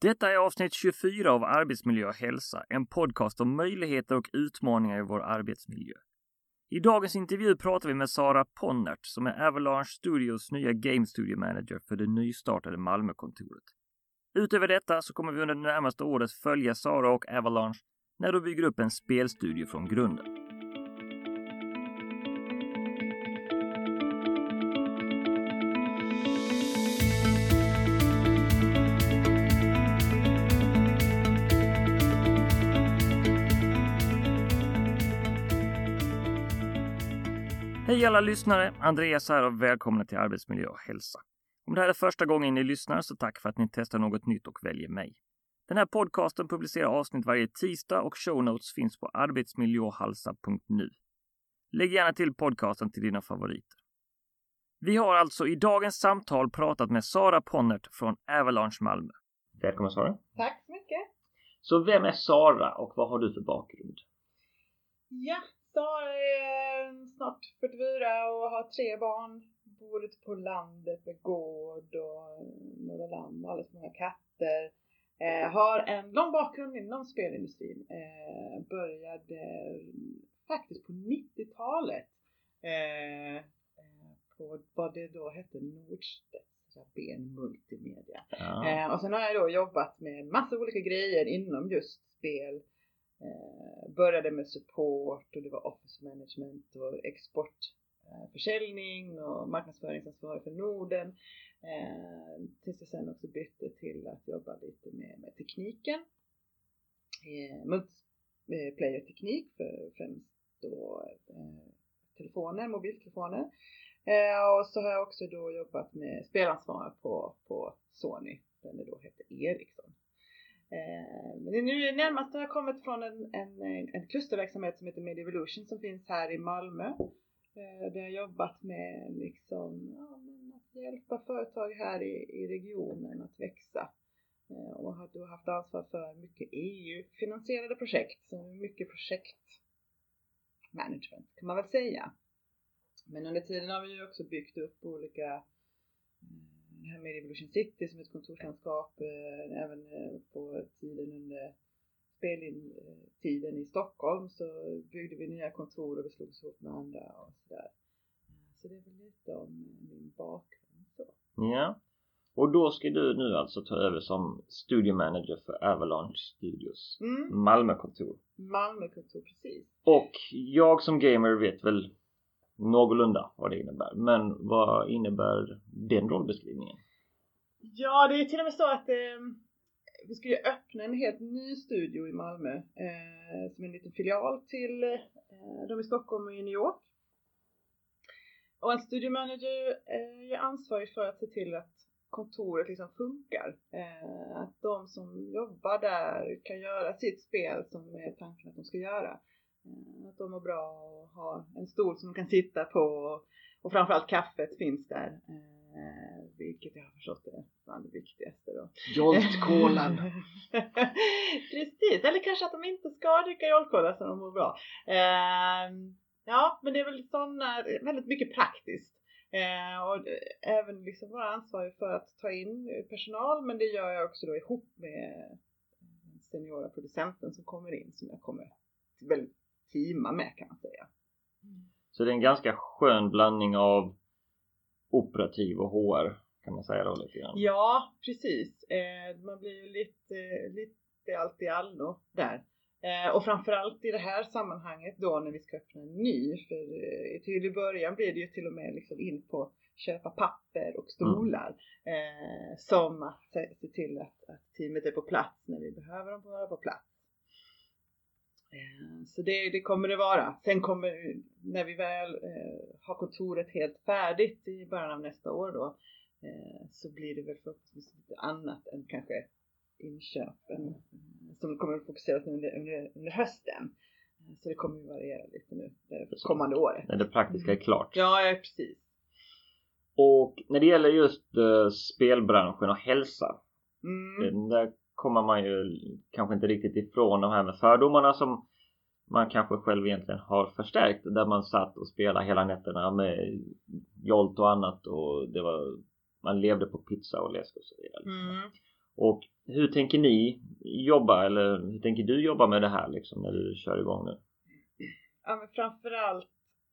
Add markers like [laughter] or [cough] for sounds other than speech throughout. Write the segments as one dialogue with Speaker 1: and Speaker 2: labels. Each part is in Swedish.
Speaker 1: Detta är avsnitt 24 av Arbetsmiljö och hälsa, en podcast om möjligheter och utmaningar i vår arbetsmiljö. I dagens intervju pratar vi med Sara Ponnert som är Avalanche Studios nya Game Studio Manager för det nystartade Malmökontoret. Utöver detta så kommer vi under det närmaste året följa Sara och Avalanche när de bygger upp en spelstudio från grunden. Hej alla lyssnare! Andreas här och välkomna till Arbetsmiljö och hälsa. Om det här är första gången ni lyssnar så tack för att ni testar något nytt och väljer mig. Den här podcasten publicerar avsnitt varje tisdag och show notes finns på arbetsmiljöhalsa.nu. Lägg gärna till podcasten till dina favoriter. Vi har alltså i dagens samtal pratat med Sara Ponnert från Avalanche Malmö. Välkommen Sara!
Speaker 2: Tack så mycket!
Speaker 1: Så vem är Sara och vad har du för bakgrund?
Speaker 2: Ja, Sara är snart 44 och har tre barn. Bor ute på landet med gård och några lamm och alldeles många katter. Eh, har en lång bakgrund inom spelindustrin. Eh, började faktiskt på 90-talet eh, på vad det då hette Nordstedts Rabén Multimedia. Ja. Eh, och sen har jag då jobbat med massa olika grejer inom just spel Eh, började med support och det var office management och exportförsäljning eh, och marknadsföringsansvarig för Norden. Eh, tills jag sen också bytte till att jobba lite med, med tekniken. Eh, multiplayer-teknik för främst då eh, telefoner, mobiltelefoner. Och så har jag också då jobbat med spelansvar på, på Sony, den det då heter Ericsson. Eh, men nu närmast har jag kommit från en, en, en klusterverksamhet som heter Medievolution som finns här i Malmö. Eh, där jag jobbat med liksom, ja, att hjälpa företag här i, i regionen att växa. Eh, och har då haft ansvar för mycket EU-finansierade projekt, så mycket projektmanagement kan man väl säga. Men under tiden har vi ju också byggt upp olika här med Revolution City som ett kontorslandskap eh, även eh, på tiden under speltiden i Stockholm så byggde vi nya kontor och vi slogs ihop med andra och sådär. Så det är väl lite om min bakgrund så.
Speaker 1: Ja. Och då ska du nu alltså ta över som studio manager för Avalanche Studios mm. Malmökontor.
Speaker 2: Malmökontor, precis.
Speaker 1: Och jag som gamer vet väl någorlunda vad det innebär. Men vad innebär den rollbeskrivningen?
Speaker 2: Ja, det är till och med så att eh, vi ska ju öppna en helt ny studio i Malmö eh, som en liten filial till eh, de i Stockholm och i New York. Och en studiomanager eh, är ansvarig för att se till att kontoret liksom funkar. Eh, att de som jobbar där kan göra sitt spel som är tanken att de ska göra. Eh, att de mår bra och har en stol som de kan sitta på och framförallt kaffet finns där. Eh, vilket jag har förstått är bland det viktigaste då.
Speaker 1: Joltkolan! [laughs]
Speaker 2: Precis, eller kanske att de inte ska dricka joltkola så de mår bra. Eh, ja, men det är väl sådana, väldigt mycket praktiskt. Eh, och även liksom vara ansvarig för att ta in personal men det gör jag också då ihop med seniora producenten som kommer in som jag kommer väldigt teama med kan man säga.
Speaker 1: Så det är en ganska skön blandning av operativ och HR kan man säga då lite grann.
Speaker 2: Ja precis. Eh, man blir ju lite, lite allt i allo där. Eh, och framförallt i det här sammanhanget då när vi ska öppna en ny. För eh, till i början blir det ju till och med liksom in på köpa papper och stolar. Mm. Som att se till att, att teamet är på plats när vi behöver dem vara på plats. Eh, så det, det, kommer det vara. Sen kommer, när vi väl eh, har kontoret helt färdigt i början av nästa år då, eh, så blir det väl förhoppningsvis lite annat än kanske inköpen eh, som kommer att fokuseras under, under, under hösten. Eh, så det kommer att variera lite nu det kommande året.
Speaker 1: När det praktiska är klart.
Speaker 2: Ja, precis.
Speaker 1: Och när det gäller just uh, spelbranschen och hälsa. Mm. Där kommer man ju kanske inte riktigt ifrån de här med fördomarna som man kanske själv egentligen har förstärkt där man satt och spelade hela nätterna med jolt och annat och det var man levde på pizza och läsk och så vidare. Mm. Och hur tänker ni jobba eller hur tänker du jobba med det här liksom när du kör igång nu?
Speaker 2: Ja men framförallt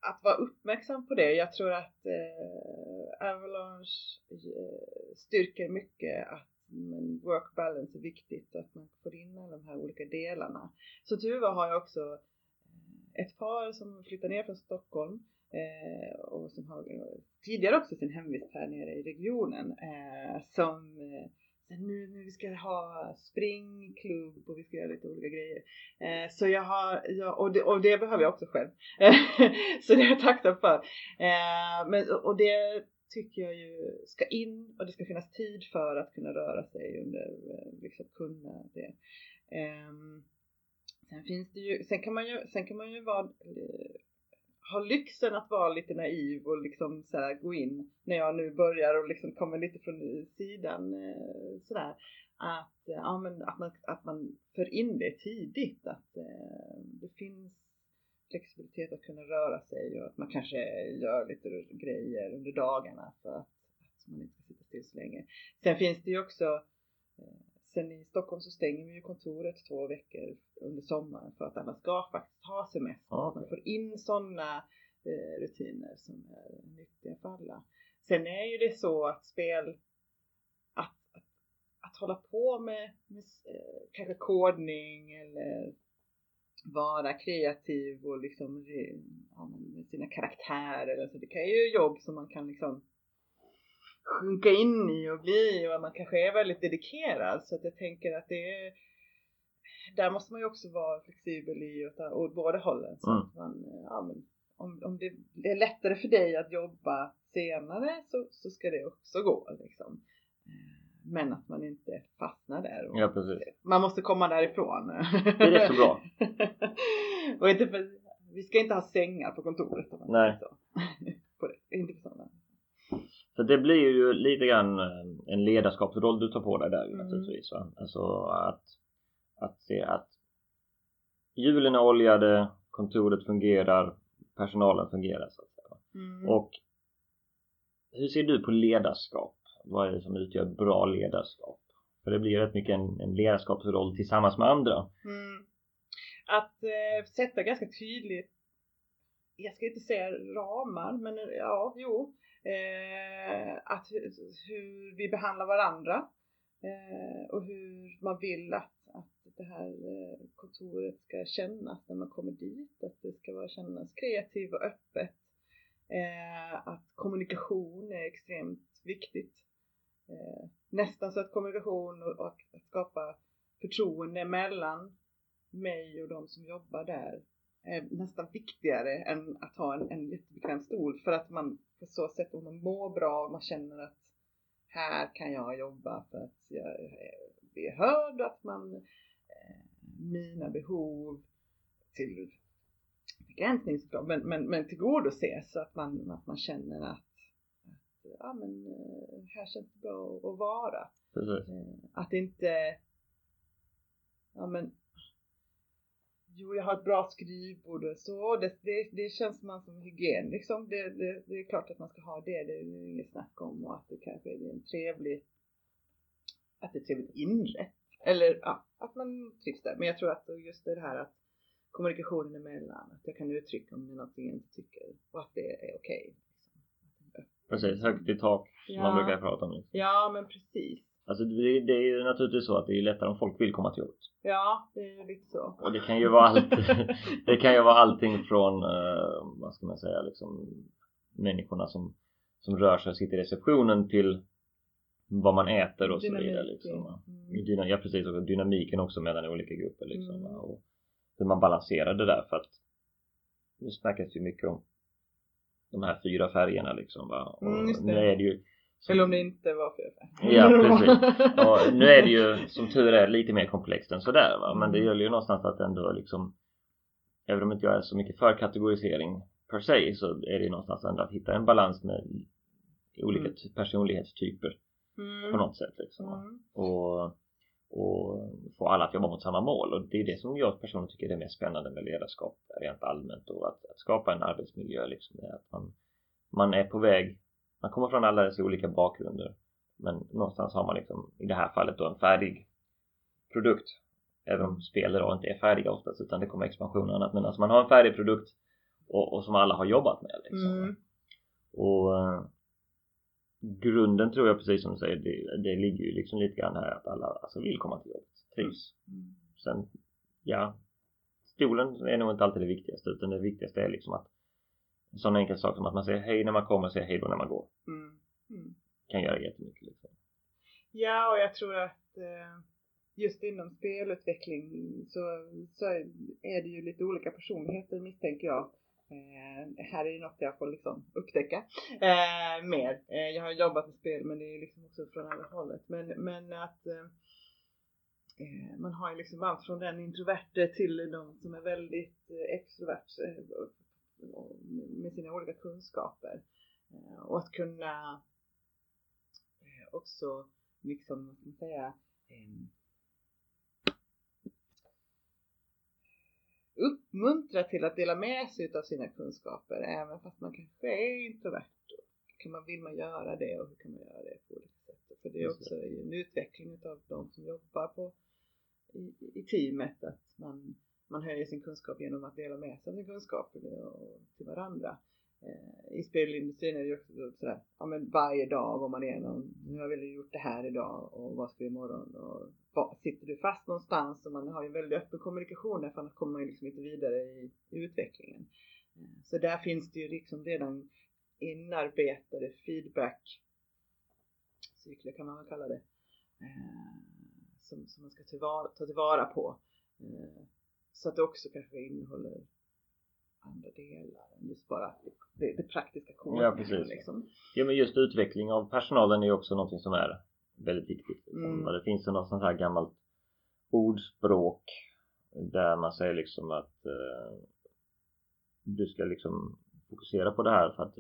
Speaker 2: att vara uppmärksam på det. Jag tror att eh, Avalanche eh, styrker mycket att men work balance är viktigt att man får in alla de här olika delarna. Så tur var har jag också eh, ett par som flyttar ner från Stockholm eh, och som har tidigare också sin hemvist här nere i regionen eh, som eh, nu, nu vi ska ha springklubb och vi ska göra lite olika grejer. Eh, så jag har, jag, och, det, och det behöver jag också själv. [laughs] så det är jag tacksam för. Eh, men, och det tycker jag ju ska in och det ska finnas tid för att kunna röra sig under, eh, liksom kunna det. Um, sen finns det ju, sen kan man ju, sen kan man ju vara, eh, ha lyxen att vara lite naiv och liksom så här, gå in när jag nu börjar och liksom kommer lite från sidan eh, sådär. Att, eh, ja, men, att, man, att man för in det tidigt, att eh, det finns flexibilitet att kunna röra sig och att man kanske gör lite grejer under dagarna för att, att man inte ska sitta still så länge. Sen finns det ju också eh, Sen i Stockholm så stänger vi ju kontoret två veckor under sommaren för att alla ska faktiskt ha semester. Okay. Man får in sådana eh, rutiner som är nyttiga för alla. Sen är ju det så att spel, att, att, att hålla på med, med eh, kanske kodning eller vara kreativ och liksom ja, med sina karaktärer. Alltså det kan ju jobb som man kan liksom sjunka in i och bli och man kanske är väldigt dedikerad så att jag tänker att det är där måste man ju också vara flexibel i åt, åt båda hållen så mm. att man, ja, men, om, om det är lättare för dig att jobba senare så, så ska det också gå liksom. Men att man inte fastnar där.
Speaker 1: ja, precis.
Speaker 2: Man måste komma därifrån.
Speaker 1: Det är rätt så bra. [laughs]
Speaker 2: och inte för, vi ska inte ha sängar på kontoret.
Speaker 1: Nej.
Speaker 2: Så. [laughs] på det. Inte på sådana.
Speaker 1: Så det blir ju lite grann eh, en ledarskapsroll du tar på dig där mm. naturligtvis. Va? Alltså att, att se att hjulen är oljade, kontoret fungerar, personalen fungerar så att säga. Mm. Och hur ser du på ledarskap? Vad är det som utgör bra ledarskap? För det blir rätt mycket en, en ledarskapsroll tillsammans med andra.
Speaker 2: Mm. Att eh, sätta ganska tydligt, jag ska inte säga ramar, men ja, jo. Eh, att hur vi behandlar varandra eh, och hur man vill att, att det här eh, kontoret ska kännas när man kommer dit. Att det ska vara, kännas kreativt och öppet. Eh, att kommunikation är extremt viktigt eh, nästan så att kommunikation och, och att skapa förtroende mellan mig och de som jobbar där är nästan viktigare än att ha en, en jättebekväm stol. För att man på så sätt om man mår bra och man känner att här kan jag jobba för att jag blir hörd och att man eh, mina behov till begränsning men, men, men tillgodoses så att man, att man känner att ja men eh, här känns det bra att vara.
Speaker 1: Precis.
Speaker 2: Eh, att inte, ja men Jo, jag har ett bra skrivbord och så. Det, det, det känns man som hygien liksom. Det, det, det, är klart att man ska ha det. Det är inget snack om. Och att det kanske är en trevlig, att det är trevligt inrätt. Eller ja, att man trivs där. Men jag tror att just det här att kommunikationen emellan, att jag kan uttrycka om det är någonting jag inte tycker och att det är okej. Okay.
Speaker 1: Precis, högt i tak som ja. man brukar prata om.
Speaker 2: Ja, men precis.
Speaker 1: Alltså det, det, är ju naturligtvis så att det är lättare om folk vill komma till jobbet.
Speaker 2: Ja, det är ju lite så.
Speaker 1: Och det kan ju vara allt, [laughs] det kan ju vara allting från, uh, vad ska man säga, liksom människorna som, som rör sig och sitter i receptionen till vad man äter och Dynamik. så vidare. Liksom. Mm. Ja precis, och dynamiken också mellan olika grupper liksom. Mm. Och hur man balanserar det där för att det snackas ju mycket om de här fyra färgerna liksom va. Mm, nu är det ju
Speaker 2: som... Eller om det inte var fyra färger.
Speaker 1: Ja [laughs] precis. Och nu är det ju som tur är lite mer komplext än sådär va. Men det mm. gäller ju någonstans att ändå liksom Även om inte jag är så mycket för kategorisering per se så är det ju någonstans ändå att hitta en balans med olika mm. personlighetstyper mm. på något sätt liksom. Mm. Och och få alla att jobba mot samma mål och det är det som jag personligen tycker är det mest spännande med ledarskap rent allmänt och att, att skapa en arbetsmiljö liksom är att man, man är på väg man kommer från alla dessa olika bakgrunder Men någonstans har man liksom i det här fallet då en färdig produkt. Även om spel idag inte är färdiga oftast utan det kommer expansion och annat. Men alltså man har en färdig produkt och, och som alla har jobbat med liksom.
Speaker 2: Mm.
Speaker 1: Och uh, grunden tror jag precis som du säger, det, det ligger ju liksom lite grann här att alla alltså vill komma till jobbet, trivs.
Speaker 2: Mm.
Speaker 1: Sen, ja, stolen är nog inte alltid det viktigaste utan det viktigaste är liksom att en sån enkel sak som att man säger hej när man kommer och säger hej då när man går
Speaker 2: Mm. Mm.
Speaker 1: kan göra jättemycket liksom.
Speaker 2: Ja, och jag tror att eh, just inom spelutveckling så, så är det ju lite olika personligheter misstänker jag. Eh, här är ju något jag får liksom upptäcka eh, mer. Eh, jag har jobbat med spel men det är ju liksom också från andra hållet. Men, men att eh, eh man har ju liksom allt från den introverte till de som är väldigt eh, extrovert eh, med sina olika kunskaper. Eh, och att kunna eh, också liksom, vad ska man säga, eh, uppmuntra till att dela med sig av sina kunskaper även fast man kanske är introvert. Kan man, vill man göra det och hur kan man göra det på olika sätt? För det är också en utveckling av de som jobbar på, i, i teamet att man, man höjer sin kunskap genom att dela med sig av sin kunskap och, till varandra. Eh, I spelindustrin är det ju också sådär, ja men varje dag går man igenom, nu har vi gjort det här idag och vad ska vi imorgon och sitter du fast någonstans och man har ju en väldigt öppen kommunikation där för annars kommer man ju liksom inte vidare i, i utvecklingen. Eh, Så där finns det ju liksom redan inarbetade feedback cykler kan man väl kalla det. Eh, som, som man ska tillvara, ta tillvara på. Eh, så att det också kanske innehåller andra delar än just bara det, det praktiska koden.
Speaker 1: Ja, precis.
Speaker 2: Liksom.
Speaker 1: Ja men just utveckling av personalen är ju också någonting som är väldigt viktigt. Liksom.
Speaker 2: Mm.
Speaker 1: Det finns ju något sånt här gammalt ordspråk där man säger liksom att eh, du ska liksom fokusera på det här för att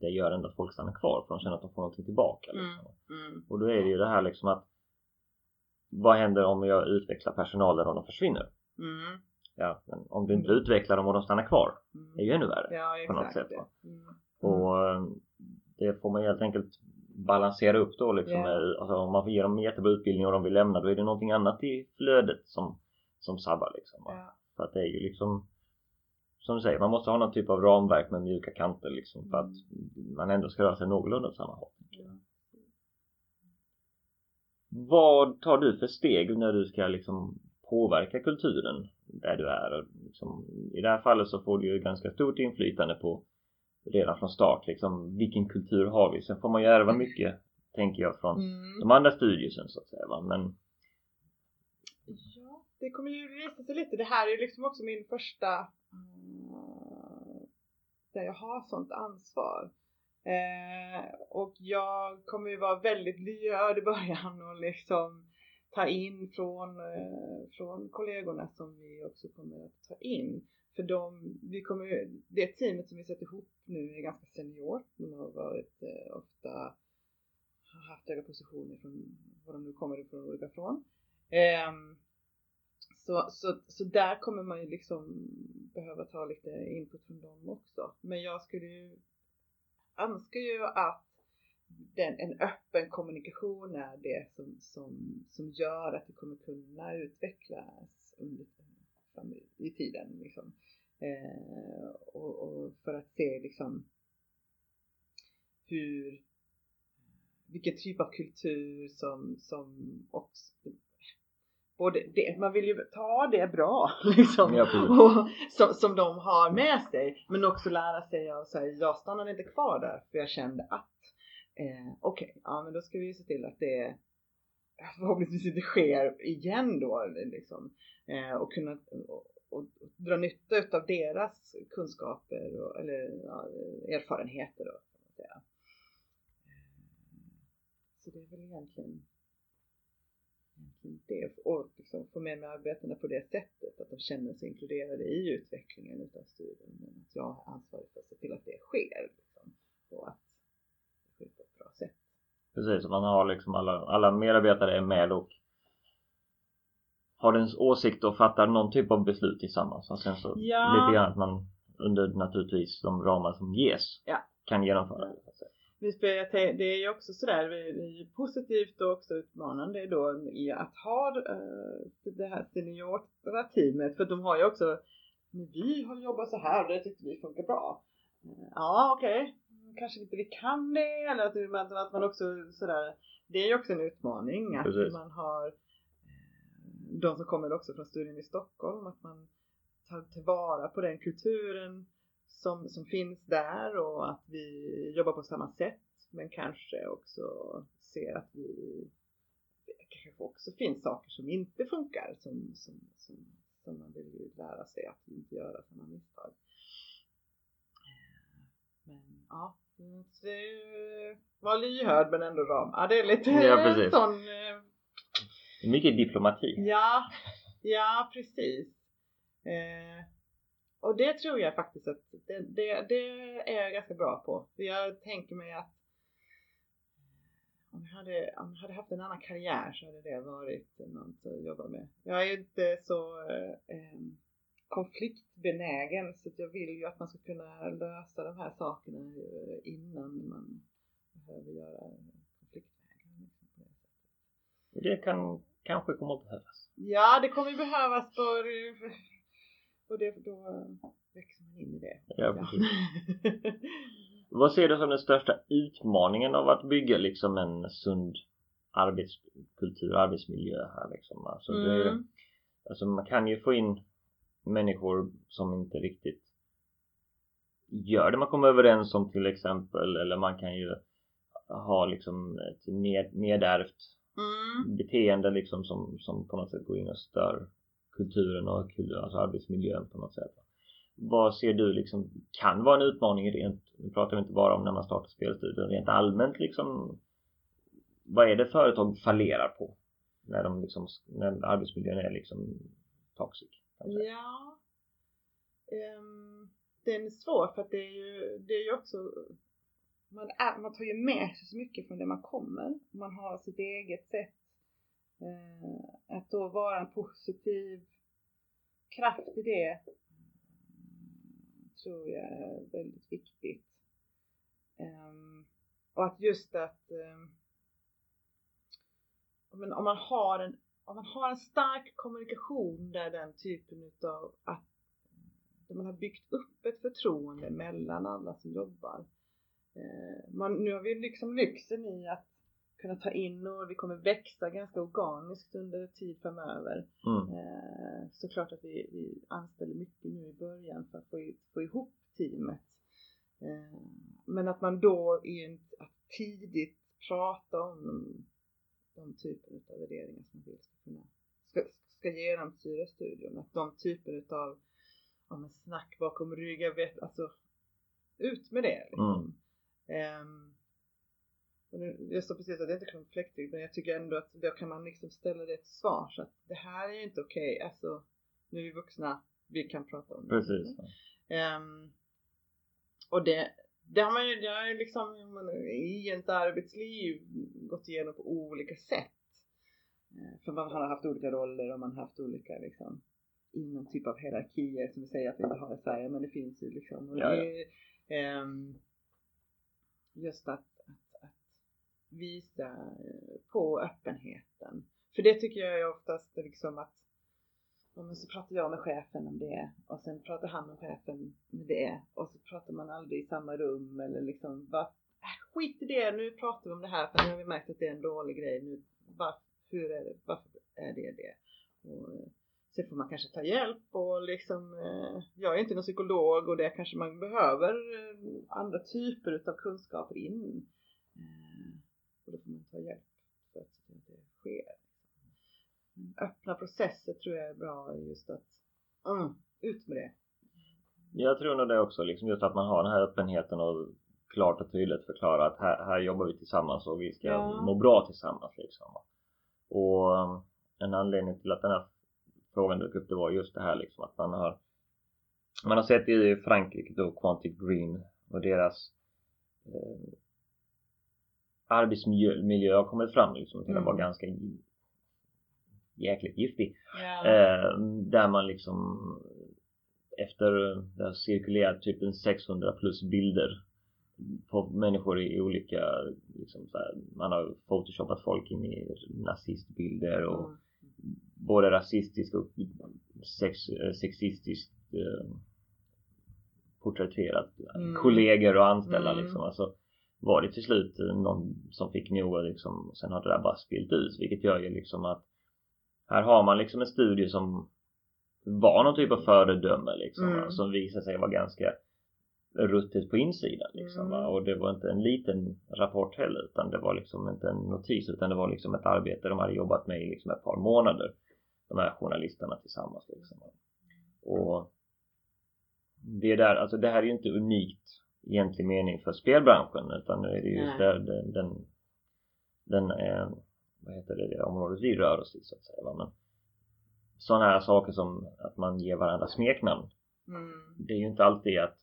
Speaker 1: det gör ändå att folk stannar kvar för de känner att de får någonting tillbaka. Liksom.
Speaker 2: Mm.
Speaker 1: Och då är det ju det här liksom att vad händer om jag utvecklar personalen och de försvinner?
Speaker 2: Mm.
Speaker 1: Ja, men om du inte utvecklar dem och de stannar kvar
Speaker 2: Mm.
Speaker 1: är ju ännu värre.
Speaker 2: Ja,
Speaker 1: på något sätt?
Speaker 2: Mm.
Speaker 1: Och eh, det får man helt enkelt balansera upp då liksom. Med, alltså, om man får ge dem en jättebra utbildning och de vill lämna då är det någonting annat i flödet som, som sabbar liksom.
Speaker 2: Ja.
Speaker 1: För att det är ju liksom som du säger, man måste ha någon typ av ramverk med mjuka kanter liksom för att man ändå ska röra sig någorlunda åt samma håll.
Speaker 2: Ja.
Speaker 1: Vad tar du för steg när du ska liksom påverka kulturen där du är? Och Liksom, I det här fallet så får du ju ganska stort inflytande på redan från start liksom vilken kultur har vi? Sen får man ju ärva mycket tänker jag från
Speaker 2: Mm.
Speaker 1: de andra studierna så att säga va? men
Speaker 2: Ja, det kommer ju visa sig lite. Det här är ju liksom också min första eh, där jag har sånt ansvar. Eh, och jag kommer ju vara väldigt lyhörd i början och liksom ta in från, eh, från kollegorna som vi också kommer att ta in. För de, vi kommer, ju- det teamet som vi sätter ihop nu är ganska senior. De har varit eh, ofta har haft höga positioner från var de nu kommer ifrån olika från. Eh, så, så, så där kommer man ju liksom behöva ta lite input från dem också. Men jag skulle ju önskar ju att den, en öppen kommunikation är det som, som, som gör att det kommer kunna utvecklas under, fram i, tiden. Liksom. Eh, och, och för att se liksom hur vilken typ av kultur som, som också både det, man vill ju ta det bra [laughs] liksom,
Speaker 1: Ja,
Speaker 2: och, som, som de har med sig men också lära sig av så här, jag stannade inte kvar där för jag kände att eh, okej, ja men då ska vi se till att det [laughs] förhoppningsvis inte sker igen då liksom, eh, och kunna och, och, dra nytta av deras kunskaper och, eller ja, erfarenheter då, kan man säga. Eh, så det är väl egentligen, egentligen det. Och liksom få med mig arbetarna på det sättet. Att de känner sig inkluderade i utvecklingen utav studien. Men att jag har ansvarig för att se till att det sker. Liksom, och att det sker på ett bra sätt
Speaker 1: precis, man har liksom alla, alla medarbetare är med och har en åsikt och fattar någon typ av beslut tillsammans och sen så
Speaker 2: Ja.
Speaker 1: lite grann att man under naturligtvis de ramar som ges
Speaker 2: Ja.
Speaker 1: kan genomföra det.
Speaker 2: det är ju också sådär, det är positivt och också utmanande då i att ha uh, det här seniora teamet för de har ju också, men vi har jobbat så här och det tyckte vi funkar bra. Uh, ja okej, okay. Kanske inte vi kan det eller att man, att man också sådär, det är ju också en utmaning att Precis. man har uh, de som kommer också från studien i Stockholm, att man tar tillvara på den kulturen som, som finns där och att vi jobbar på samma sätt men kanske också ser att vi kanske också finns saker som inte funkar som, som, som, som man vill lära sig att inte göra samma misstag. Men ja, var lyhörd men ändå ram. Ja, det är lite ja, sån... Eh,
Speaker 1: Mycket diplomati.
Speaker 2: Ja, ja precis. Eh, och det tror jag faktiskt att det, det, det, är jag ganska bra på. För jag tänker mig att om jag, hade, om jag hade haft en annan karriär så hade det varit något att jobba med. Jag är inte så eh, konfliktbenägen så jag vill ju att man ska kunna lösa de här sakerna innan man behöver göra konfliktvägen.
Speaker 1: Det kan kanske kommer att behövas.
Speaker 2: Ja, det kommer behövas för och det, då växer man in i det.
Speaker 1: Ja, precis. [laughs] Vad ser du som den största utmaningen av att bygga liksom en sund arbetskultur, arbetsmiljö här liksom? Alltså, mm. det, alltså man kan ju få in människor som inte riktigt gör det man kommer överens om till exempel eller man kan ju ha liksom ett ned, nedärvt mm. beteende liksom som, som på något sätt går in och stör kulturen och alltså arbetsmiljön på något sätt. Vad ser du liksom kan vara en utmaning rent, nu pratar vi inte bara om när man startar spelstudier, rent allmänt liksom vad är det företag fallerar på när de liksom, när arbetsmiljön är liksom toxic?
Speaker 2: Kanske? Ja um, Den är svår för att det är ju, det är ju också man, är, man tar ju med sig så mycket från det man kommer. Man har sitt eget sätt uh, att då vara en positiv kraft i det tror jag är väldigt viktigt. Um, och att just att um, om man har en om man har en stark kommunikation där den typen utav att där man har byggt upp ett förtroende mellan alla som jobbar. Eh, man, nu har vi liksom lyxen i att kunna ta in och vi kommer växa ganska organiskt under tid framöver. Mm. Eh, såklart att vi, vi anställer mycket nu i början för att få, få ihop teamet. Eh, men att man då i en, att tidigt prata om de, typer av värderingar som man vill ska kunna ska, ska genomsyra studion. Att de typer av ja, snack bakom ryggen, vet, alltså ut med det. Liksom. Mm. Um, jag sa precis att det inte är konfliktfritt men jag tycker ändå att då kan man liksom ställa det till svar så att det här är inte okej, okay. alltså nu är vi vuxna, vi kan prata om det.
Speaker 1: Precis.
Speaker 2: Um, och det, det har man ju, det har ju liksom man, i ens arbetsliv gått igenom på olika sätt. Uh, för man har haft olika roller och man har haft olika liksom inom typ av hierarkier som vi säger att vi inte har i Sverige men det finns ju liksom. Och ja, det, ja. Um, just att visa eh, på öppenheten. För det tycker jag är oftast liksom att men så pratar jag med chefen om det och sen pratar han med chefen med det och så pratar man aldrig i samma rum eller liksom bara äh, skit i det, nu pratar vi om det här för nu har vi märkt att det är en dålig grej. Nu, var, hur är det, varför är det det? Och, eh, sen får man kanske ta hjälp och liksom, eh, jag är inte någon psykolog och det kanske man behöver eh, andra typer utav kunskaper in eh, och då får man ta hjälp för att att det sker. Öppna processer tror jag är bra just att mm, ut med det.
Speaker 1: Jag tror nog det också, liksom just att man har den här öppenheten och klart och tydligt förklara att här, här jobbar vi tillsammans och vi ska ja. må bra tillsammans liksom. Och um, en anledning till att den här frågan dök upp det var just det här liksom att man har man har sett i Frankrike då Quantic Green och deras eh, arbetsmiljö har kommit fram liksom till att vara mm. ganska jäkligt giftig. Yeah. Eh, där man liksom efter det har cirkulerat typ en 600 plus bilder på människor i olika, liksom här, man har photoshopat folk in i nazistbilder och mm. både rasistiskt och sex, eh, sexistiskt eh, porträtterat mm. kollegor och anställda mm. liksom. Alltså, var det till slut någon som fick nog och liksom, sen har det där bara spilt ut vilket gör ju liksom att här har man liksom en studie som var någon typ av föredöme liksom mm. som visade sig vara ganska ruttet på insidan liksom mm. och det var inte en liten rapport heller utan det var liksom inte en notis utan det var liksom ett arbete de hade jobbat med i liksom ett par månader de här journalisterna tillsammans liksom och det där, alltså det här är ju inte unikt i egentlig mening för spelbranschen utan nu är det just där den, den, den eh, vad heter det, det området vi rör oss i så att säga va? men sådana här saker som att man ger varandra smeknamn mm. det är ju inte alltid att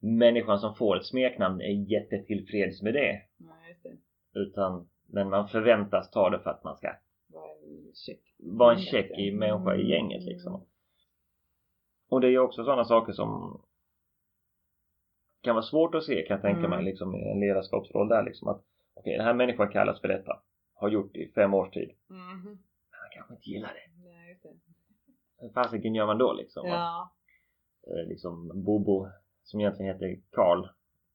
Speaker 1: människan som får ett smeknamn är jättetillfreds med det.
Speaker 2: Nej, det.
Speaker 1: Utan, men man förväntas ta det för att man ska
Speaker 2: vara en check,
Speaker 1: vara en check i människa i gänget liksom. Mm. Och det är ju också sådana saker som kan vara svårt att se kan jag tänka mm. mig liksom i en ledarskapsroll där liksom att okej okay, den här människan kallas för detta har gjort i fem års tid mm. men han kanske inte gillar det
Speaker 2: Nej, just det.
Speaker 1: fasiken gör man då liksom?
Speaker 2: Ja.
Speaker 1: Att, eh, liksom Bobo som egentligen heter Karl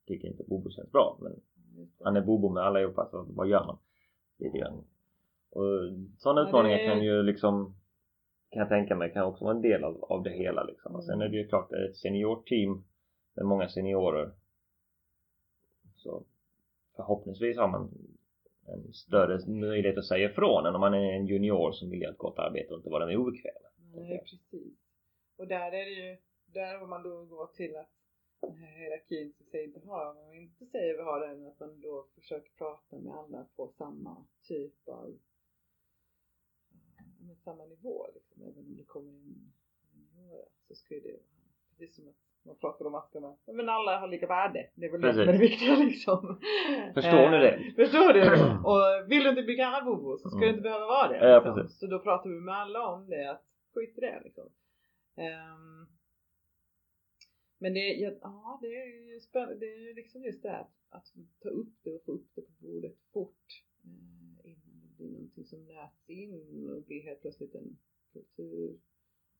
Speaker 1: tycker inte Bobo känns bra men han är Bobo med allihopa så vad gör man? Lite grann. Och sådana utmaningar det... kan ju liksom kan jag tänka mig kan också vara en del av, av det hela liksom. Mm. Och sen är det ju klart det är ett seniorteam med många seniorer så förhoppningsvis har man en större möjlighet att säga ifrån än om man är en junior som vill göra ett gott arbete och inte vara med obekväm.
Speaker 2: Nej precis. Och där är det ju, där om man då går till att den här hierarkin som säger inte har, om man inte säger vi har den, att man då försöker prata med alla på samma typ av med samma nivå liksom, även om det kommer in juniorer så skulle det precis som att man pratar om man, men alla har lika värde. Det är väl det som är det viktiga [laughs] liksom.
Speaker 1: Förstår ni det?
Speaker 2: Eh, förstår du? [clears throat] Och vill du inte bli kallad bobo så ska mm. du inte behöva vara det. Liksom. Ja, så då pratar vi med alla om det, att skit i det liksom. Um, men det, ja, ja, det är ju spännande. Det är liksom just det här att ta upp det och få upp det på bordet fort eh, innan det blir någonting som nöts in och blir helt plötsligt en kultur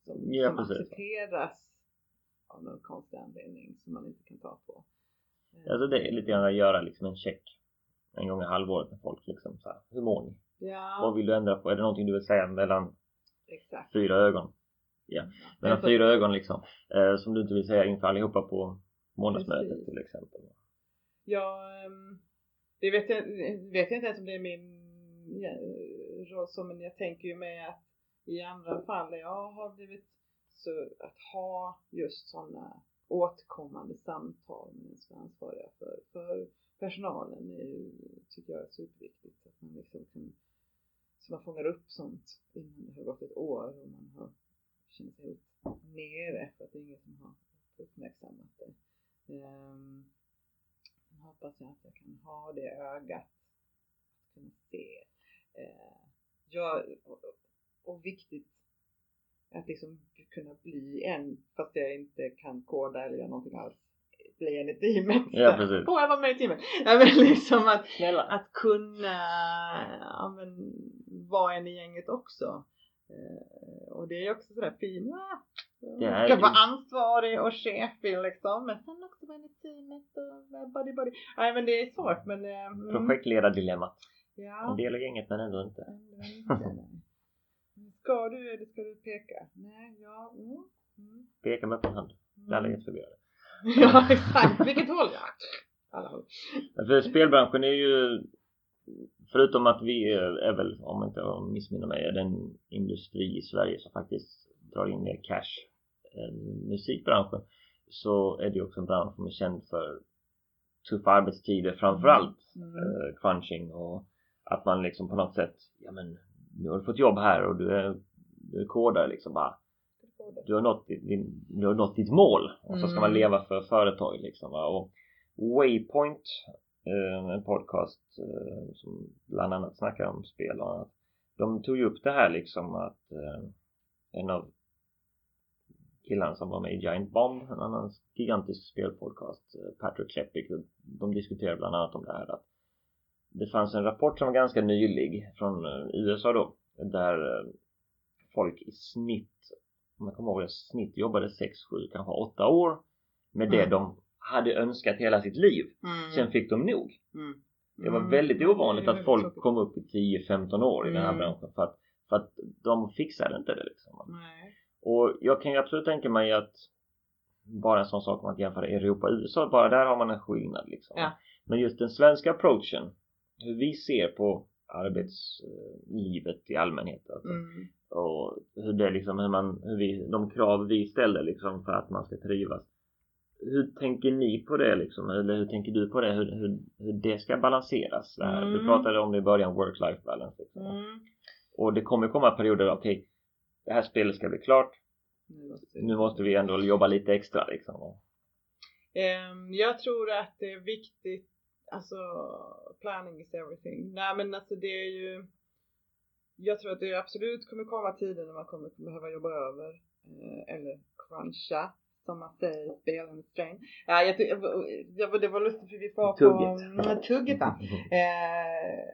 Speaker 2: som, ja, som accepteras av någon konstig anledning som man inte kan ta på.
Speaker 1: Eh, alltså det är lite grann att göra liksom en check en gång i halvåret med folk liksom så här, hur mår ni?
Speaker 2: Ja.
Speaker 1: Vad vill du ändra på? Är det någonting du vill säga mellan
Speaker 2: Exakt.
Speaker 1: fyra ögon? Ja, mellan fyra ögon liksom. Eh, som du inte vill säga inför allihopa på månadsmötet till exempel.
Speaker 2: Ja, ehm, det vet jag, vet jag inte ens om det är min roll så, men jag tänker ju mig att i andra fall där jag har blivit så att ha just sådana återkommande samtal med den som är ansvariga för, för personalen är, tycker jag är superviktigt. Att man liksom kan, så man fångar upp sånt innan det har gått ett år och man har känner sig helt nere för att det är ingen som har uppmärksammat det. Um, sen hoppas jag att jag kan ha det ögat att kunna se. Eh, uh, jag, och, och viktigt att liksom kunna bli en fast jag inte kan koda eller göra någonting alls bli en i teamet.
Speaker 1: Ja, precis.
Speaker 2: Får jag vara med i teamet? Ja, men liksom att, att kunna ja, men, vara en i gänget också. Eh, och det är också sådär fint. Ah, man ska vara ansvarig och chefig liksom. Men sen också vara i teamet och body body. Nej men det är svårt men. Eh,
Speaker 1: mm. Projektledardilemmat.
Speaker 2: Ja.
Speaker 1: En del av gänget men ändå inte.
Speaker 2: Ändå inte [laughs] ska du eller ska du peka? Nej, ja. Mm. Mm.
Speaker 1: Peka med öppen hand. Mm. Det är alla jätteförvirrade. [laughs]
Speaker 2: ja exakt. Vilket håll? Ja. Alla håll.
Speaker 1: För spelbranschen är ju förutom att vi är väl, om jag inte missminner mig, är den industri i Sverige som faktiskt drar in mer cash än musikbranschen så är det också en bransch som är känd för tuffa arbetstider framförallt mm. eh, crunching och att man liksom på något sätt ja men nu har du fått jobb här och du är, du är kodare liksom bara du har nått, din, du har nått ditt mål och så ska man mm. leva för företag liksom va? och Waypoint Eh, en podcast eh, som bland annat snackar om spel och annat. De tog ju upp det här liksom att eh, en av killarna som var med i Giant Bomb, en annan gigantisk spelpodcast, Patrick Klepik, de diskuterade bland annat om det här att det fanns en rapport som var ganska nylig från eh, USA då, där eh, folk i snitt, om jag kommer ihåg det, snitt jobbade 6, 7, kanske 8 år med det mm. de hade önskat hela sitt liv. Mm. Sen fick de nog. Mm. Det var väldigt mm. ovanligt att folk kom upp i 10-15 år i den här mm. branschen för att, för att de fixade inte det liksom.
Speaker 2: Nej.
Speaker 1: Och jag kan ju absolut tänka mig att bara en sån sak om att jämföra Europa och USA, bara där har man en skillnad liksom.
Speaker 2: Ja.
Speaker 1: Men just den svenska approachen, hur vi ser på arbetslivet i allmänhet alltså.
Speaker 2: mm.
Speaker 1: och hur det liksom, hur man, hur vi, de krav vi ställer liksom för att man ska trivas hur tänker ni på det liksom? Eller hur tänker du på det? Hur, hur, hur det ska balanseras? Det mm. Du pratade om det i början, work-life balance. Liksom.
Speaker 2: Mm.
Speaker 1: Och det kommer komma perioder, okej, okay, det här spelet ska bli klart. Nu måste vi ändå jobba lite extra liksom.
Speaker 2: Um, jag tror att det är viktigt, alltså planning is everything. Nej men alltså det är ju jag tror att det absolut kommer komma tider när man kommer behöva jobba över eh, eller cruncha som man säger i spelindustrin. Ja, jag, jag, det var lustigt för vi var på
Speaker 1: tugget.
Speaker 2: tugget eh,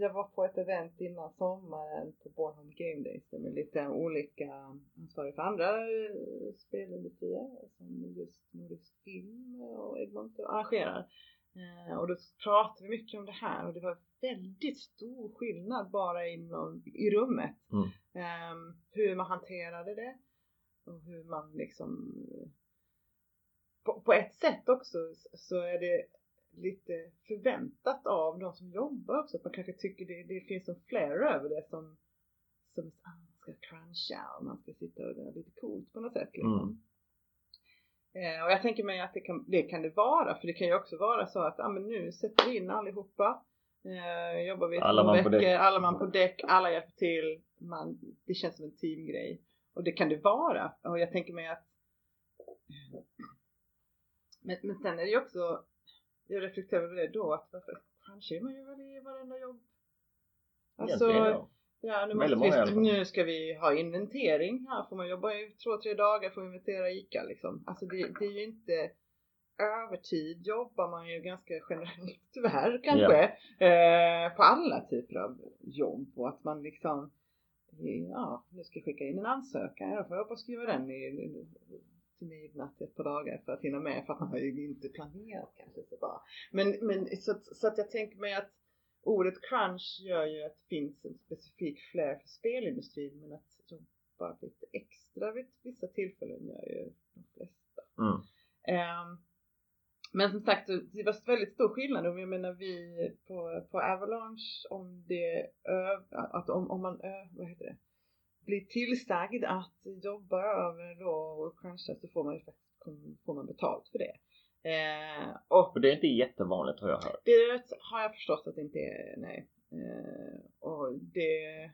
Speaker 2: jag var på ett event innan sommaren på Bornholm Game Days med lite olika ansvariga för andra eh, spelindustrier som just Nordisk Film och Egmont arrangerar. Eh, och då pratade vi mycket om det här och det var väldigt stor skillnad bara inom, i rummet.
Speaker 1: Mm.
Speaker 2: Eh, hur man hanterade det och hur man liksom på, på, ett sätt också så är det lite förväntat av de som jobbar också. Att man kanske tycker det, det finns en flair över det som, som ah, man ska cruncha och man ska sitta och det är lite coolt på något sätt. Liksom.
Speaker 1: Mm.
Speaker 2: Eh, och jag tänker mig att det kan, det kan det vara, för det kan ju också vara så att ah, men nu sätter vi in allihopa. Eh, jobbar vi
Speaker 1: alla man, veckor,
Speaker 2: alla man på däck, alla hjälper till. Man, det känns som en teamgrej. Och det kan det vara. Och jag tänker mig att men, men sen är det ju också, jag reflekterar över det då, att varför kanske man ju väl i varenda jobb. Alltså, ja, nu, måste vi, nu ska vi ha inventering. Här får man jobba i två, tre dagar för att inventera ICA liksom. Alltså det, det är ju inte övertid jobbar man ju ganska generellt [laughs] tyvärr kanske yeah. eh, på alla typer av jobb och att man liksom ja, nu ska jag skicka in en ansökan, jag får hoppa och skriva den i, till midnatt ett par dagar för att hinna med för att man har ju inte planerat kanske så bara. Men, men så, så att jag tänker mig att ordet crunch gör ju att det finns en specifik flair för spelindustrin men att jobba lite extra vid vissa tillfällen gör ju de flesta.
Speaker 1: Mm.
Speaker 2: Um, men som sagt, det var väldigt stor skillnad och jag menar vi på, på Avalanche om det, att om, om man, vad heter det, blir tillsagd att jobba över då och cruncha så får man ju faktiskt får man betalt för det. Eh, och
Speaker 1: för det är inte jättevanligt har jag hört.
Speaker 2: Det har jag förstått att det inte är, nej. Eh, och det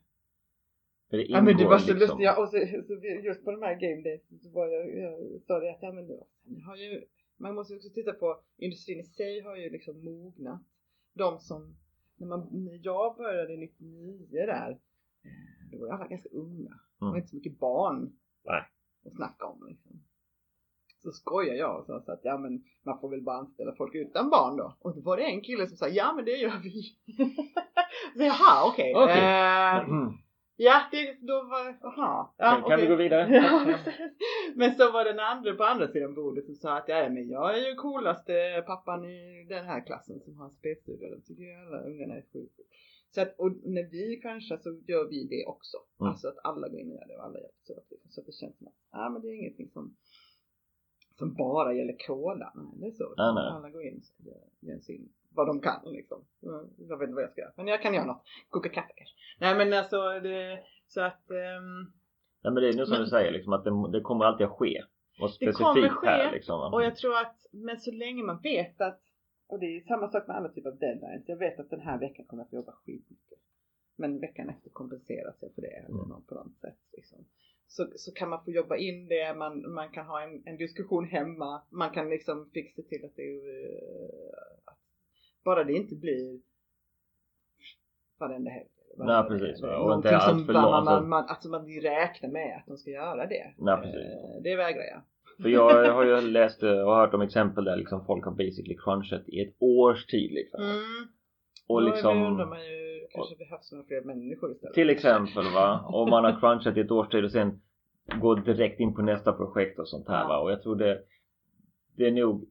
Speaker 1: för det ja men det var så liksom. lustigt,
Speaker 2: ja, och så, så, just på de här game days så var jag, jag sa det att ja men det, har ju man måste också titta på industrin i sig har ju liksom mognat. De som, när, man, när jag började 99 där, eh, då var alla ganska unga. Det var mm. inte så mycket barn
Speaker 1: Nej.
Speaker 2: att snacka om liksom. Så skojar jag och sa att ja men man får väl bara anställa folk utan barn då. Och då var det en kille som sa ja men det gör vi. [laughs] så jaha okej. Okay.
Speaker 1: okay. Uh,
Speaker 2: mm. Ja, det, då var, aha. Ja,
Speaker 1: kan, okay. vi gå vidare? [laughs]
Speaker 2: men så var det en andra på andra sidan bordet som sa att ja, men jag är ju coolaste pappan i den här klassen som har spelstudio. De tycker ju alla ungarna är sjuka. Så att, och när vi kanske så gör vi det också. Mm. Alltså att alla går in och gör det och alla hjälps åt. Liksom. Så att det känns som att, ja men det är ingenting som som bara gäller kola. Nej, det är så.
Speaker 1: Nej, nej.
Speaker 2: Alla går in och gör, gör sin vad de kan liksom. Jag vet inte vad jag ska göra. Men jag kan göra något. Koka kaffe kanske. Nej men alltså det, så att um,
Speaker 1: Nej men det är nog som men, du säger liksom att det, det, kommer alltid att ske. Och specifikt det kommer ske, här liksom.
Speaker 2: Och jag tror att, men så länge man vet att, och det är samma sak med alla typer av deadlines. Jag vet att den här veckan kommer jag få jobba skitmycket. Men veckan efter kompenseras jag för det eller mm. något på något sätt liksom. Så, så kan man få jobba in det, man, man kan ha en, en diskussion hemma, man kan liksom fixa till att det är, uh, bara det inte blir varenda helg
Speaker 1: Nej precis. Och inte allt för
Speaker 2: man,
Speaker 1: långt.
Speaker 2: man, man, alltså man räknar med att de ska göra det.
Speaker 1: Nej, precis.
Speaker 2: Eh, Det vägrar jag.
Speaker 1: För jag [laughs] har ju läst eh, och hört om exempel där liksom folk har basically crunchat i ett års tid liksom.
Speaker 2: Mm.
Speaker 1: Och
Speaker 2: Då
Speaker 1: liksom
Speaker 2: undrar man ju, kanske behövs några fler människor istället.
Speaker 1: Till exempel va, om man har crunchat i ett års tid och sen går direkt in på nästa projekt och sånt här va. Och jag tror det, det är nog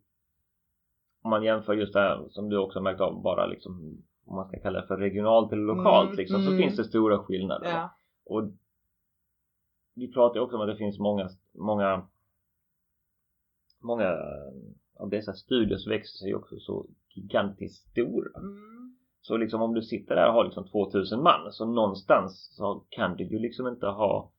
Speaker 1: om man jämför just det här som du också märkt av bara liksom om man ska kalla det för regionalt eller lokalt
Speaker 2: Mm,
Speaker 1: liksom så
Speaker 2: mm.
Speaker 1: finns det stora skillnader.
Speaker 2: Ja.
Speaker 1: Och vi pratar ju också om att det finns många, många många av dessa studios växer sig också så gigantiskt stora.
Speaker 2: Mm.
Speaker 1: Så liksom om du sitter där och har liksom 2000 man så någonstans så kan du ju liksom inte ha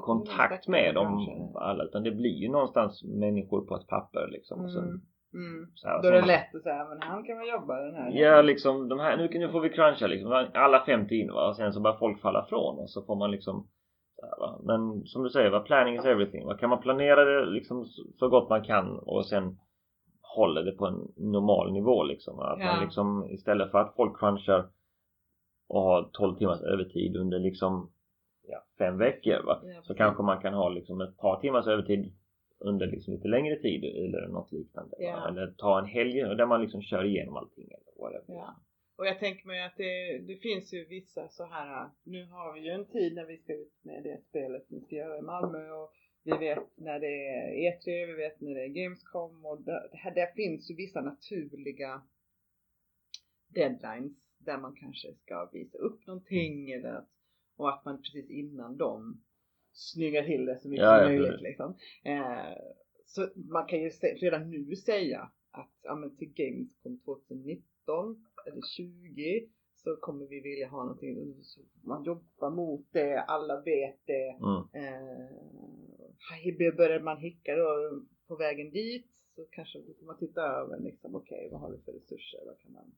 Speaker 1: kontakt med dem alla utan det blir ju någonstans människor på ett papper liksom. Och sen,
Speaker 2: Mm. Mm.
Speaker 1: här,
Speaker 2: Då är det
Speaker 1: så-
Speaker 2: lätt att säga, men han kan väl jobba den här.
Speaker 1: Ja liksom de här, nu, nu får vi cruncha liksom alla 50 in va och sen så börjar folk falla från och så får man liksom? Men som du säger va, planning is everything va? Kan man planera det liksom så gott man kan och sen håller det på en normal nivå liksom. Att
Speaker 2: Ja.
Speaker 1: man liksom istället för att folk crunchar och har 12 timmars övertid under liksom ja, fem veckor va.
Speaker 2: Ja,
Speaker 1: Så kanske man kan ha liksom ett par timmars övertid under liksom lite längre tid eller något liknande.
Speaker 2: Ja.
Speaker 1: Eller ta en helg där man liksom kör igenom allting eller whatever.
Speaker 2: Ja. Och jag tänker mig att det, det finns ju vissa så här, nu har vi ju en tid när vi ska ut med det spelet vi ska göra i Malmö och vi vet när det är E3, vi vet när det är Gamescom och det, här, där finns ju vissa naturliga deadlines där man kanske ska visa upp någonting eller att, och att man precis innan dem snyggar till det så mycket
Speaker 1: Ja,
Speaker 2: som möjligt liksom. Eh, så man kan ju redan nu säga att ja, men till Gamescom 2019 eller 20 så kommer vi vilja ha någonting. Så Man jobbar mot det, alla vet det.
Speaker 1: Mm.
Speaker 2: Eh, börjar man hicka då på vägen dit så kanske då får man titta över liksom okej vad har vi för resurser? Vad kan man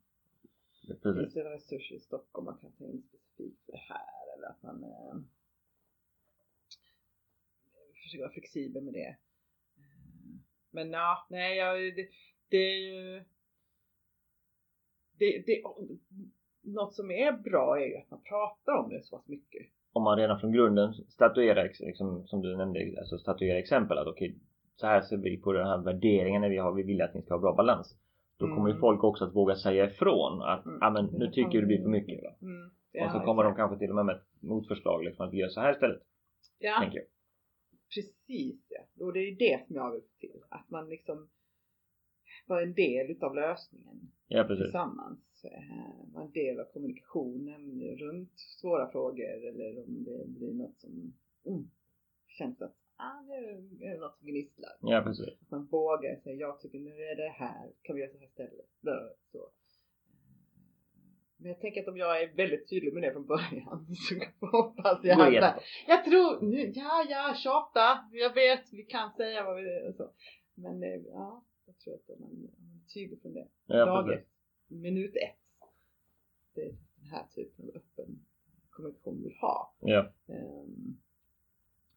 Speaker 1: Precis.
Speaker 2: Finns det resurser i Stockholm man kan ta in specifikt för det här eller att man eh, försöker vara flexibel med det. Eh, Men ja, nej, jag, det, det är ju det, det, något som är bra är ju att man pratar om det så pass mycket.
Speaker 1: Om man redan från grunden statuerar, liksom, som du nämnde, alltså statuerar exempel att okej, så här ser vi på den här värderingen när vi har, vi vill att ni ska ha bra balans. Då kommer ju
Speaker 2: Mm.
Speaker 1: folk också att våga säga ifrån att,
Speaker 2: Mm.
Speaker 1: ja men nu tycker du det blir för mycket. Va?
Speaker 2: Mm,
Speaker 1: och så
Speaker 2: ja,
Speaker 1: kommer de
Speaker 2: exakt.
Speaker 1: kanske till och med med ett motförslag liksom att vi gör så här istället,
Speaker 2: Ja,
Speaker 1: tänker jag.
Speaker 2: precis ja. Och det är ju det som jag vill till. Att man liksom var en del utav lösningen.
Speaker 1: Ja precis.
Speaker 2: tillsammans. Eh, vara en del av kommunikationen runt svåra frågor eller om det blir något som mm, känns att ah, nu är det något som gnisslar.
Speaker 1: Ja precis.
Speaker 2: Att man vågar säga jag tycker nu är det här, kan vi göra så här istället? Så. Men jag tänker att om jag är väldigt tydlig med det från början [laughs] så hoppas jag att
Speaker 1: jättebra.
Speaker 2: jag tror, nu, ja ja tjata, jag vet, vi kan säga vad vi vill och så. Men eh, ja, jag tror att man, är tydlig från det
Speaker 1: Ja
Speaker 2: dag
Speaker 1: precis.
Speaker 2: ett, minut ett. Det är den här typen av öppen kommunikation vi vill ha.
Speaker 1: Ja.
Speaker 2: Ehm,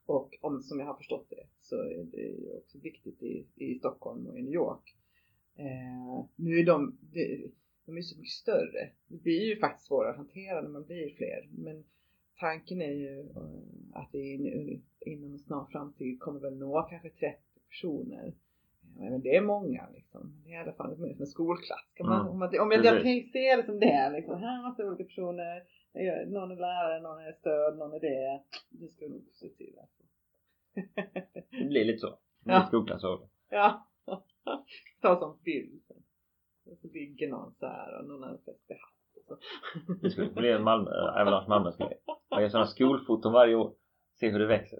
Speaker 2: och om, som jag har förstått det så är det också viktigt i, i Stockholm och i New York. Eh, nu är de, de, de är så mycket större. Det blir ju faktiskt svårare att hantera när man blir fler. Men tanken är ju eh, att vi inom en snar framtid kommer väl nå kanske 30 personer. Men det är många liksom. Det är i alla fall som en skolklass. Kan man,
Speaker 1: Mm.
Speaker 2: om, man, om jag, jag
Speaker 1: Precis.
Speaker 2: tänker se det som det. Liksom. Här är massa olika personer. Någon är lärare, någon är stöd, någon är det. Det ska nog se till. Alltså.
Speaker 1: Det blir lite så. Det
Speaker 2: Ja.
Speaker 1: skolklassår.
Speaker 2: Ja. Ta som bild. Och så ligger någon så här och någon har fäst i hatt.
Speaker 1: Det skulle bli en Malmö, äh, Avalanche Malmös grej. Man gör sådana skolfoton varje år. Se hur det växer.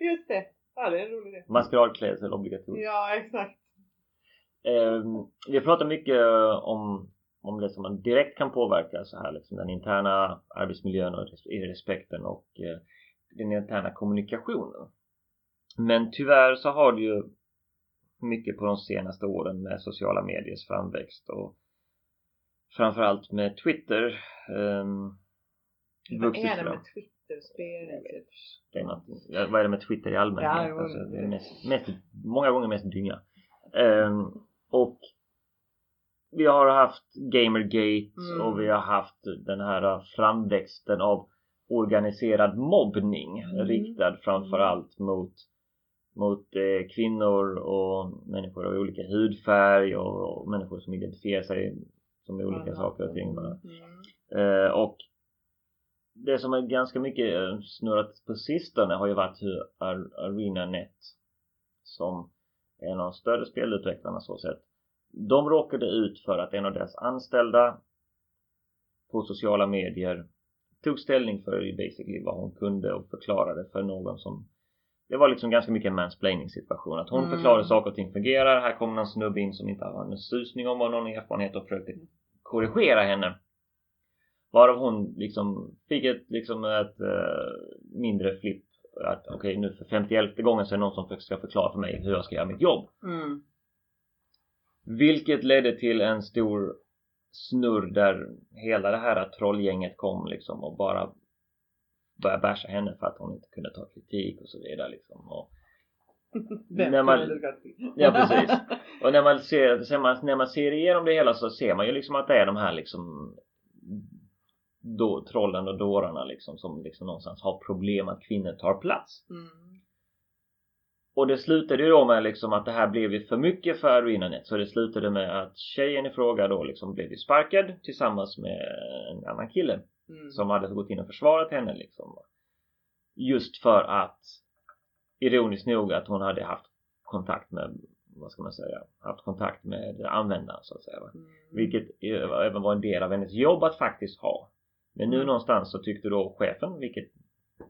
Speaker 2: Just det. Ja, det är en rolig idé.
Speaker 1: Maskeradklädsel obligatoriskt.
Speaker 2: Ja, exakt.
Speaker 1: Eh, vi pratar mycket eh, om, om det som man direkt kan påverka så här liksom den interna arbetsmiljön och respekten och eh, den interna kommunikationen. Men tyvärr så har det ju mycket på de senaste åren med sociala mediers framväxt och framförallt med Twitter ehm,
Speaker 2: Vad är det
Speaker 1: fram.
Speaker 2: med Twitter-spel?
Speaker 1: Det är något, vad är det med Twitter i allmänhet?
Speaker 2: Ja,
Speaker 1: alltså, det är mest, mest, många gånger mest dynga. Ehm, och vi har haft Gamergate
Speaker 2: Mm.
Speaker 1: och vi har haft den här framväxten av organiserad mobbning
Speaker 2: Mm.
Speaker 1: riktad framförallt mot mot eh, kvinnor och människor av olika hudfärg och, och människor som identifierar sig som olika
Speaker 2: Alla.
Speaker 1: saker och ting.
Speaker 2: Mm.
Speaker 1: Eh, och det som är ganska mycket eh, snurrat på sistone har ju varit hur Ar- ArenaNet som är en av de större spelutvecklarna så sett. De råkade ut för att en av deras anställda på sociala medier tog ställning för basically vad hon kunde och förklarade för någon som det var liksom ganska mycket en mansplaining situation. Att hon
Speaker 2: Mm.
Speaker 1: förklarade saker och ting fungerar. Här kommer någon snubbe in som inte har en susning om vad någon erfarenhet och försökte korrigera henne. Varav hon liksom fick ett, liksom ett eh, mindre flipp. Att okej nu för 51 gången så är det någon som ska förklara för mig hur jag ska göra mitt jobb.
Speaker 2: Mm.
Speaker 1: Vilket ledde till en stor snurr där hela det här trollgänget kom liksom och bara började basha henne för att hon inte kunde ta kritik och så vidare liksom. Och, [laughs] När man-? Ja, precis. [laughs] och när man ser, ser man, när man ser igenom det hela så ser man ju liksom att det är de här liksom då, trollen och dårarna liksom som liksom någonstans har problem att kvinnor tar plats.
Speaker 2: Mm.
Speaker 1: Och det slutade ju då med liksom att det här blev ju för mycket för ArenaNet så det slutade med att tjejen i fråga då liksom blev ju sparkad tillsammans med en annan kille
Speaker 2: Mm.
Speaker 1: som hade gått in och försvarat henne liksom. Just för att ironiskt nog att hon hade haft kontakt med vad ska man säga, haft kontakt med användaren så att säga.
Speaker 2: Mm.
Speaker 1: Vilket även var en del av hennes jobb att faktiskt ha. Men nu
Speaker 2: Mm.
Speaker 1: någonstans så tyckte då chefen, vilket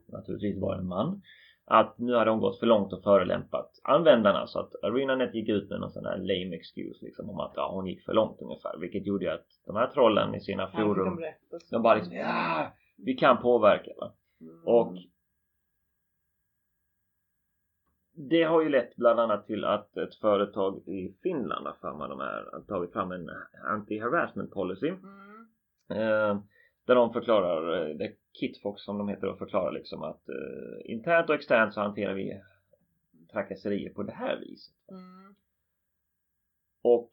Speaker 1: naturligtvis var en man, att nu hade hon gått för långt och förolämpat användarna så att ArenaNet gick ut med någon sån här lame excuse liksom om att ja, hon gick för långt ungefär. Vilket gjorde att de här trollen i sina forum,
Speaker 2: de
Speaker 1: de bara liksom ja, vi kan påverka va.
Speaker 2: Mm.
Speaker 1: Och det har ju lett bland annat till att ett företag i Finland har tagit fram en anti-harassment policy.
Speaker 2: Mm.
Speaker 1: Eh, där de förklarar, eh, det är Kitfox som de heter och förklarar liksom att eh, internt och externt så hanterar vi trakasserier på det här viset.
Speaker 2: Mm.
Speaker 1: Och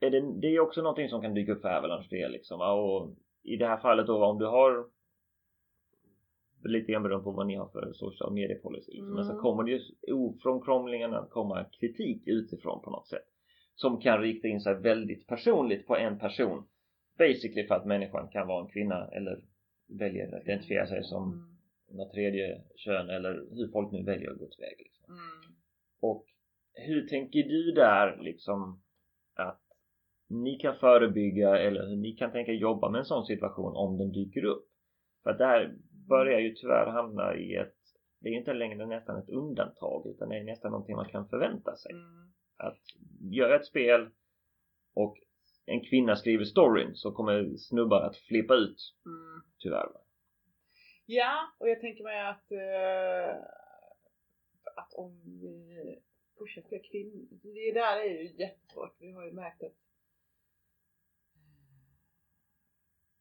Speaker 1: är det, det är också någonting som kan dyka upp för Avalanche det liksom. Och i det här fallet då om du har lite grann beroende på vad ni har för social media policy liksom. Men så
Speaker 2: Mm.
Speaker 1: kommer det ju ofrånkomligen att komma kritik utifrån på något sätt. Som kan rikta in sig väldigt personligt på en person. Basically för att människan kan vara en kvinna eller väljer att identifiera sig som
Speaker 2: Mm.
Speaker 1: något tredje kön eller hur folk nu väljer att gå tillväga liksom.
Speaker 2: Mm.
Speaker 1: Och hur tänker du där liksom att ni kan förebygga eller hur ni kan tänka jobba med en sån situation om den dyker upp? För att det här börjar ju tyvärr hamna i ett det är ju inte längre nästan ett undantag utan det är nästan någonting man kan förvänta sig.
Speaker 2: Mm.
Speaker 1: Att gör ett spel och en kvinna skriver storyn så kommer snubbar att flippa ut
Speaker 2: Mm.
Speaker 1: tyvärr.
Speaker 2: Ja, och jag tänker mig att, eh, att om vi pushar fler kvinnor, det där är ju jättesvårt. Vi har ju märkt att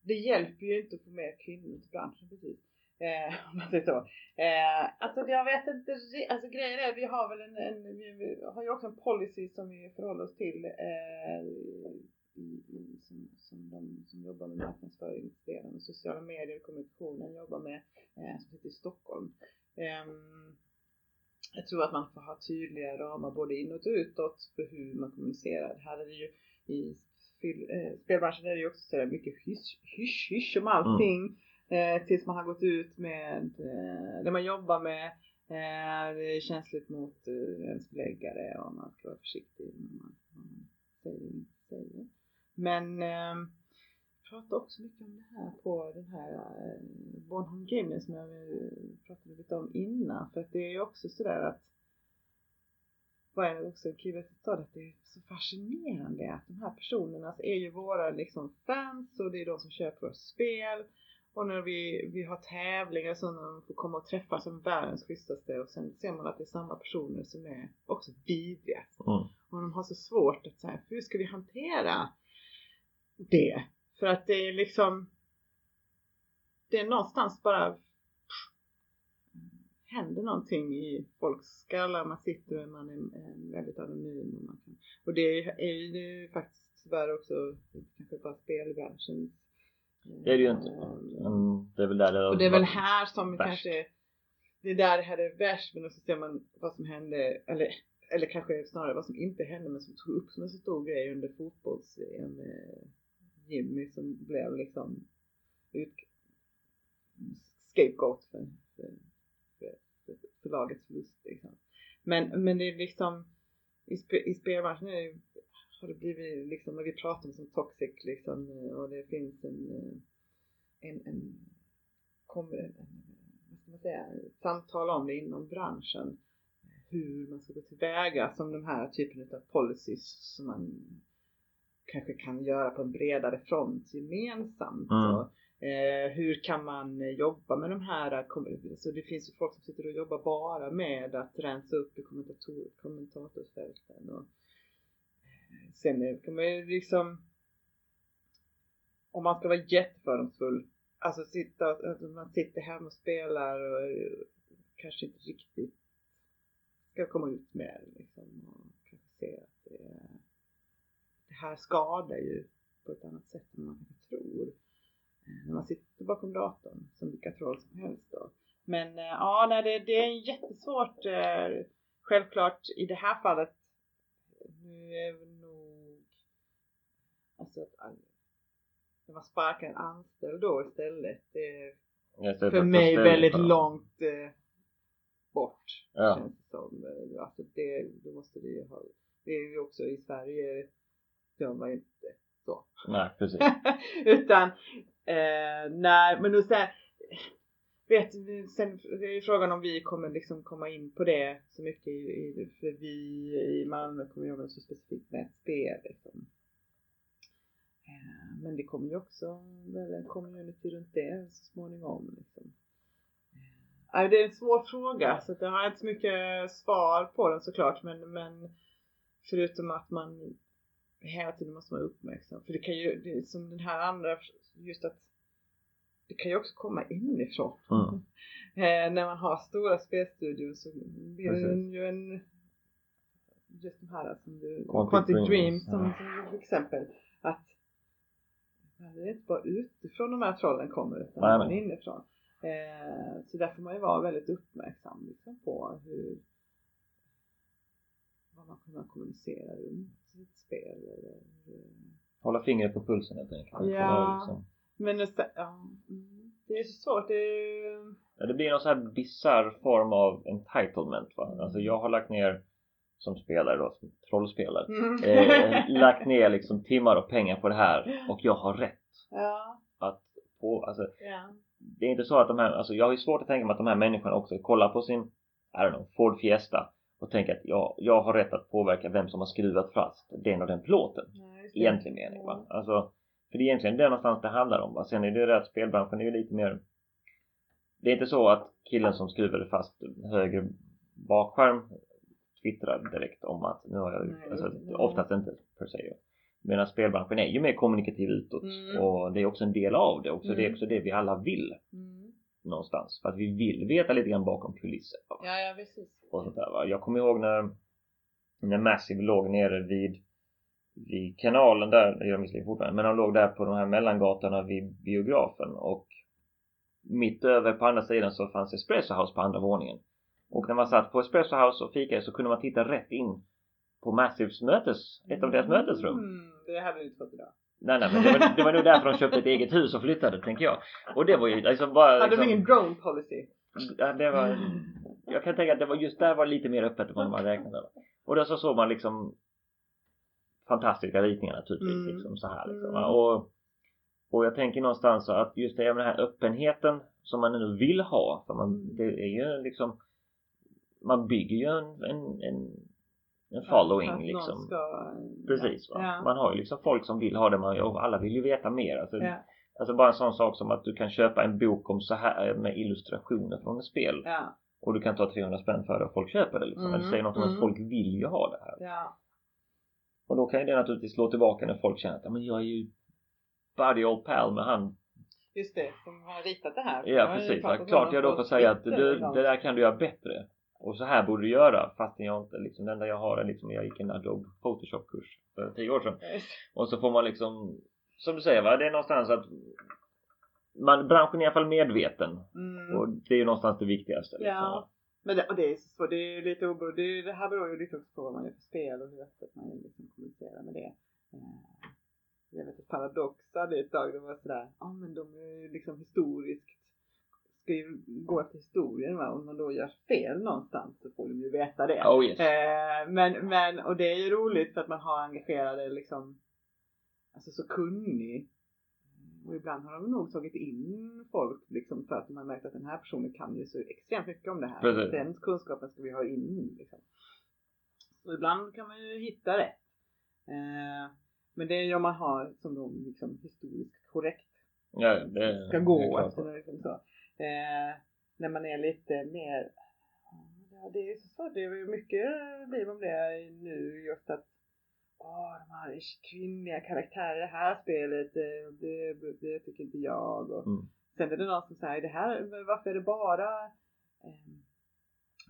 Speaker 2: det hjälper ju inte att få mer kvinnor till branschen precis. Eh, [laughs] om man säger så. Eh, alltså jag vet inte, alltså grejen är vi har väl en, en vi har ju också en policy som vi förhåller oss till eh, i, i, som, som de som jobbar med marknadsföringsdelen och sociala medier och kommunikationen jobbar med eh, som sitter i Stockholm. Eh, jag tror att man får ha tydliga ramar både inåt och utåt för hur man kommunicerar. Här är det ju i eh, spelbranschen är det ju också så här mycket hysch hysch, om allting. Eh, tills man har gått ut med eh, det man jobbar med. Eh, det är känsligt mot eh, ens beläggare och man ska vara försiktig när man, vad man säger och inte säger. Men eh, jag pratar också mycket om det här på den här eh, Bornholm Gaming som jag pratade lite om innan. För att det är ju också sådär att var också en kille som sa att det är så fascinerande att de här personerna är ju våra liksom fans och det är de som köper våra spel. Och när vi, vi har tävlingar så när de får komma och träffas som världens schysstaste och sen ser man att det är samma personer som är också vidriga.
Speaker 1: Mm.
Speaker 2: Och de har så svårt att säga, hur ska vi hantera det? För att det är liksom det är någonstans bara händer någonting i folks skallar. Man sitter och man är, väldigt anonym. Och, man kan, och det är ju det är faktiskt tyvärr också kanske bara spelbranschen.
Speaker 1: Det är det ju inte. Men det är väl där det
Speaker 2: Och det är väl här som
Speaker 1: värst.
Speaker 2: kanske det är där det här är värst men så ser man vad som hände eller, eller kanske snarare vad som inte hände men som tog upp som en så stor grej under fotbolls med Jimmy som blev liksom ut, scapegoat för, för, för, för, för lagets förlust liksom. Men, men det är liksom i, sp i spelbranschen är det, har det blivit liksom när vi pratar om som toxic liksom och det finns en en, en, kom, en vad ska man säga, samtal om det inom branschen hur man ska gå tillväga som den här typen av policies som man kanske kan göra på en bredare front gemensamt.
Speaker 1: Mm.
Speaker 2: Och, eh, hur kan man jobba med de här, så det finns ju folk som sitter och jobbar bara med att rensa upp i kommentator, kommentatorsfälten. Och, eh, sen kan man ju liksom om man ska vara jättefördomsfull, alltså sitta, alltså man sitter hemma och spelar och kanske inte riktigt ska komma ut med liksom och kanske se att det, det här skadar ju på ett annat sätt än man kanske tror. Eh, När man sitter bakom datorn som vilka troll som helst då. Men eh, ja, nej, det, det är jättesvårt. eh, Självklart i det här fallet. Nu är det nog alltså att när man sparkar en anställd då istället. Det är för mig väldigt
Speaker 1: för
Speaker 2: långt eh, bort.
Speaker 1: Ja.
Speaker 2: Känns det som. Alltså det, då måste det ju ha. Det är ju också i Sverige gör man ju inte så.
Speaker 1: Nej, precis. [laughs]
Speaker 2: Utan eh, nej men nu så här, vet sen är frågan om vi kommer liksom komma in på det så mycket i, i för vi i Malmö kommer jobba så specifikt med ett spel liksom. Eh, Men det kommer ju också väl en community runt det så småningom. Liksom. Eh, Det är en svår fråga så att jag har inte så mycket svar på den såklart men, men förutom att man hela tiden måste vara uppmärksam. För det kan ju, det som den här andra, just att det kan ju också komma inifrån.
Speaker 1: Mm. [laughs]
Speaker 2: Eh, när man har stora spelstudior så blir det ju en just de här som du,
Speaker 1: Quantic
Speaker 2: Quantic,
Speaker 1: Dreams,
Speaker 2: Dreams, som, som exempel. Att det är inte bara utifrån de här trollen kommer utan
Speaker 1: Nej, nej.
Speaker 2: inifrån. Eh, så där får man ju vara väldigt uppmärksam liksom, på hur vad man kommer att kommunicera runt ett spel. Eller, hur-
Speaker 1: Hålla fingret på pulsen helt enkelt.
Speaker 2: Ja.
Speaker 1: Liksom.
Speaker 2: men det, ja, mm, det är så svårt. Det är,
Speaker 1: Ja, det blir någon så här bizarr form av entitlement va. Alltså jag har lagt ner som spelare då, som trollspelare.
Speaker 2: mm.
Speaker 1: Eh, lagt ner liksom timmar och pengar på det här och jag har rätt
Speaker 2: ja,
Speaker 1: att på, alltså
Speaker 2: ja.
Speaker 1: det är inte så att de här, alltså jag har ju svårt att tänka mig att de här människorna också kollar på sin, I don't know, Ford Fiesta och tänker att jag, jag har rätt att påverka vem som har skruvat fast den och den plåten. I egentlig mening va. Alltså, för det är egentligen det någonstans det handlar om va. Sen är det att spelbranschen är ju lite mer Det är inte så att killen som skruvade fast höger bakskärm twittrar direkt om att nu har jag,
Speaker 2: Nej,
Speaker 1: alltså,
Speaker 2: nej.
Speaker 1: oftast inte per se. Medan spelbranschen är ju mer kommunikativ utåt
Speaker 2: Mm.
Speaker 1: och det är också en del av det också. Det är
Speaker 2: Mm.
Speaker 1: också det vi alla vill
Speaker 2: Mm.
Speaker 1: Någonstans. För att vi vill veta lite grann bakom kulisser.
Speaker 2: Ja, ja precis.
Speaker 1: Och sånt där, va? Jag kommer ihåg när, när Massive låg nere vid, vid kanalen där, det gör de visserligen fortfarande, men de låg där på de här mellangatorna vid biografen och mitt över på andra sidan så fanns Espresso House på andra våningen. Och när man satt på Espresso House och fikade så kunde man titta rätt in på Massives mötes, ett av deras mötesrum.
Speaker 2: Mm, det hade du inte fått idag.
Speaker 1: Nej nej men det var, det var nog därför de köpte ett eget hus och flyttade tänker jag. Och det var ju liksom bara
Speaker 2: Hade
Speaker 1: liksom,
Speaker 2: de ingen drone policy?
Speaker 1: Ja, det var, jag kan tänka att det var just där var lite mer öppet än vad man räknade med. Och då så såg man liksom fantastiska ritningar naturligtvis.
Speaker 2: Mm.
Speaker 1: Liksom, så här, liksom.
Speaker 2: Mm.
Speaker 1: och, och jag tänker någonstans så att just det med den här öppenheten som man nu vill ha. För man,
Speaker 2: Mm.
Speaker 1: det är ju liksom man bygger ju en, en, en, en following
Speaker 2: att
Speaker 1: liksom.
Speaker 2: Ska,
Speaker 1: Precis va.
Speaker 2: Ja.
Speaker 1: Man har ju liksom folk som vill ha det man och alla vill ju veta mer. Alltså, alltså bara en sån sak som att du kan köpa en bok om så här med illustrationer från ett spel.
Speaker 2: Ja.
Speaker 1: Och du kan ta 300 spänn för det och folk köper det liksom.
Speaker 2: Mm,
Speaker 1: Eller säger något om att
Speaker 2: mm.
Speaker 1: folk vill ju ha det här.
Speaker 2: Ja.
Speaker 1: Och då kan ju det naturligtvis slå tillbaka när folk känner att "Ja, men jag är ju buddy old pal med han.
Speaker 2: Just det, som har ritat det här.
Speaker 1: Ja precis. Ja, klart jag då får säga att du, det där kan du göra bättre. Och så här borde du göra fastän jag inte liksom, det enda jag har är liksom, jag gick en Adobe Photoshop kurs för tio år sedan och så får man liksom som du säger va, det är någonstans att man, branschen är i alla fall medveten
Speaker 2: Mm.
Speaker 1: och det är ju någonstans det viktigaste. Liksom.
Speaker 2: Ja. Men det, och det är så, det är lite oberoende, det, det här beror ju lite också på vad man gör för spel och hur öppet man liksom kommunicerar med det. Eh, Jag vet att Paradox hade ett tag, de var sådär, ja men de är liksom historiskt, ska ju gå efter historien va, om man då gör fel någonstans så får de ju veta det.
Speaker 1: Oh yes.
Speaker 2: Eh, men, men, och det är ju roligt för att man har engagerade liksom, alltså så kunnig. Och ibland har de nog tagit in folk liksom för att de har märkt att den här personen kan ju så extremt mycket om det här.
Speaker 1: Precis.
Speaker 2: Den kunskapen ska vi ha in liksom. Så ibland kan man ju hitta rätt. Eh, men det är ju om man har som då liksom historiskt korrekt
Speaker 1: Ja, det
Speaker 2: ska gå efter liksom så. Eh, när man är lite mer Ja, det är så svårt. Det är ju mycket liv om det nu just att Åh, de här kvinnliga karaktärer i det här spelet, eh, det, det tycker inte jag. Och
Speaker 1: Mm.
Speaker 2: Sen är det någon som säger, det här, varför är det bara eh,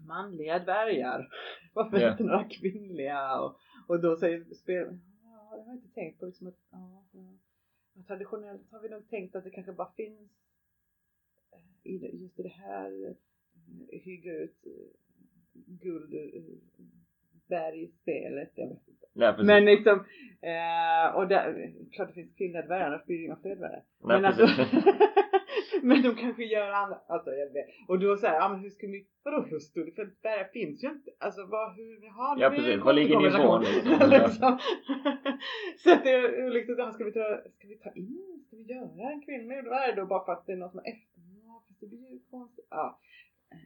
Speaker 2: manliga dvärgar? [laughs] Varför är det
Speaker 1: Ja.
Speaker 2: inte några kvinnliga? Och, och då säger spel, ja, det har jag inte tänkt på. Liksom att, ja, ja. Traditionellt har vi nog tänkt att det kanske bara finns i det- just i det här eh, hygga ut eh, guld eh, bergspelet. Jag vet inte.
Speaker 1: Nej.
Speaker 2: Men liksom, eh, och där, klart det finns kvinnliga dvärgar, annars blir det inga fler dvärgar. Men alltså, [laughs] men de kanske gör annat, alltså jag vet. Och då säger ja men hur ska ni, vadå hustru? För dvärgar finns ju inte. Alltså vad, hur, har
Speaker 1: Ja, precis. Var ligger nivån, [laughs] liksom? [laughs]
Speaker 2: Så att det är liksom, ska vi ta, ska vi ta in, ska vi göra en kvinnlig dvärg då bara för att det är något som fast det blir ju konstigt. Ja, Eh,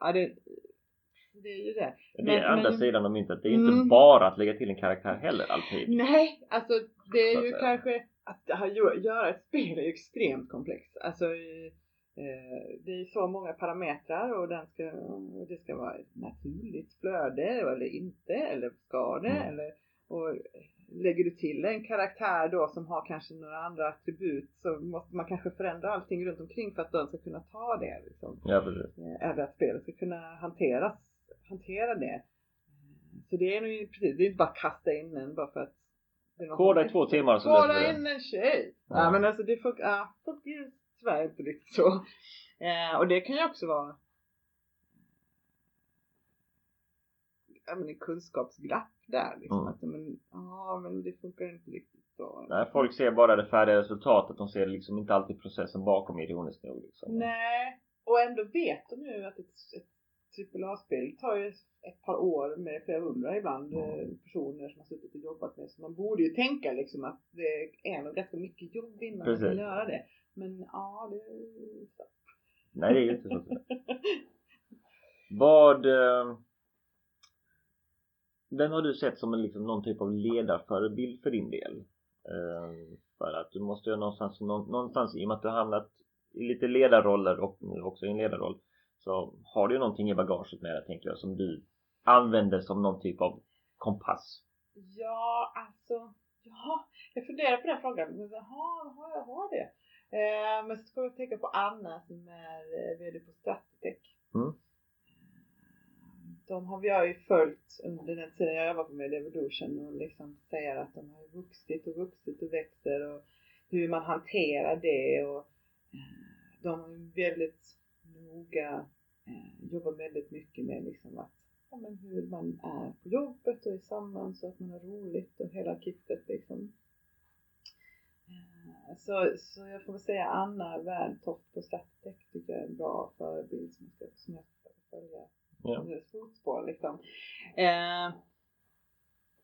Speaker 2: ja det, det är ju det.
Speaker 1: Det är
Speaker 2: Men-
Speaker 1: andra
Speaker 2: men-
Speaker 1: sidan av myntet. Det är inte
Speaker 2: Mm.
Speaker 1: bara att lägga till en karaktär heller alltid.
Speaker 2: Nej, alltså det är ju kanske att ha, göra ett spel är ju extremt komplext. Alltså i- eh, det är så många parametrar och, den ska, det ska vara ett naturligt flöde eller inte eller ska det
Speaker 1: Mm.
Speaker 2: eller och lägger du till en karaktär då som har kanske några andra attribut så måste man kanske förändra allting runt omkring för att den ska kunna ta det liksom.
Speaker 1: Ja, precis.
Speaker 2: Eh, Eller att spelet ska kunna hanteras, hantera det. Eh, Så det är nog precis, det är inte bara att kasta in en bara för att är
Speaker 1: Koda i två timmar så
Speaker 2: Koda in en tjej! Ja,
Speaker 1: Ja.
Speaker 2: men alltså det funkar, ja, funkar ju tyvärr inte riktigt så. Eh, och det kan ju också vara men en kunskapsglapp där liksom.
Speaker 1: Mm.
Speaker 2: Att, men, ja men det funkar inte riktigt så.
Speaker 1: Nej, folk ser bara det färdiga resultatet. De ser liksom inte alltid processen bakom ironiskt nog. Liksom.
Speaker 2: Nej, och ändå vet de ju att ett, ett AAA-spel tar ju ett par år med flera hundra ibland
Speaker 1: Mm.
Speaker 2: personer som har suttit och jobbat med. Så man borde ju tänka liksom att det är nog ganska mycket jobb innan man kan
Speaker 1: Precis.
Speaker 2: göra det. Men ja, det är så.
Speaker 1: Nej, det är ju inte så. [laughs] Vad... Eh, vem har du sett som en, liksom, någon typ av ledarförebild för din del? Eh, för att du måste ju någonstans, nå- någonstans i och med att du har hamnat i lite ledarroller och nu också i en ledarroll så har du ju någonting i bagaget med dig tänker jag som du använder som någon typ av kompass.
Speaker 2: Ja, alltså. Ja, jag funderar på den frågan. Men jaha, har jag har det? Eh, men så får jag tänka på Anna som är eh, VD på Stratitech.
Speaker 1: Mm.
Speaker 2: De har jag ju följt under den tiden jag jobbat med Evolution och liksom säger att de har vuxit och vuxit och växer och hur man hanterar det och eh, de är väldigt noga, eh, jobbar väldigt mycket med liksom att ja, men hur man är på jobbet och är samman så att man har roligt och hela kittet liksom. Eh, så, så jag får väl säga Anna Werntoft på Stratec tycker jag är en bra förebild som jag som jag ska följa
Speaker 1: Ja.
Speaker 2: fotspår liksom. Eh,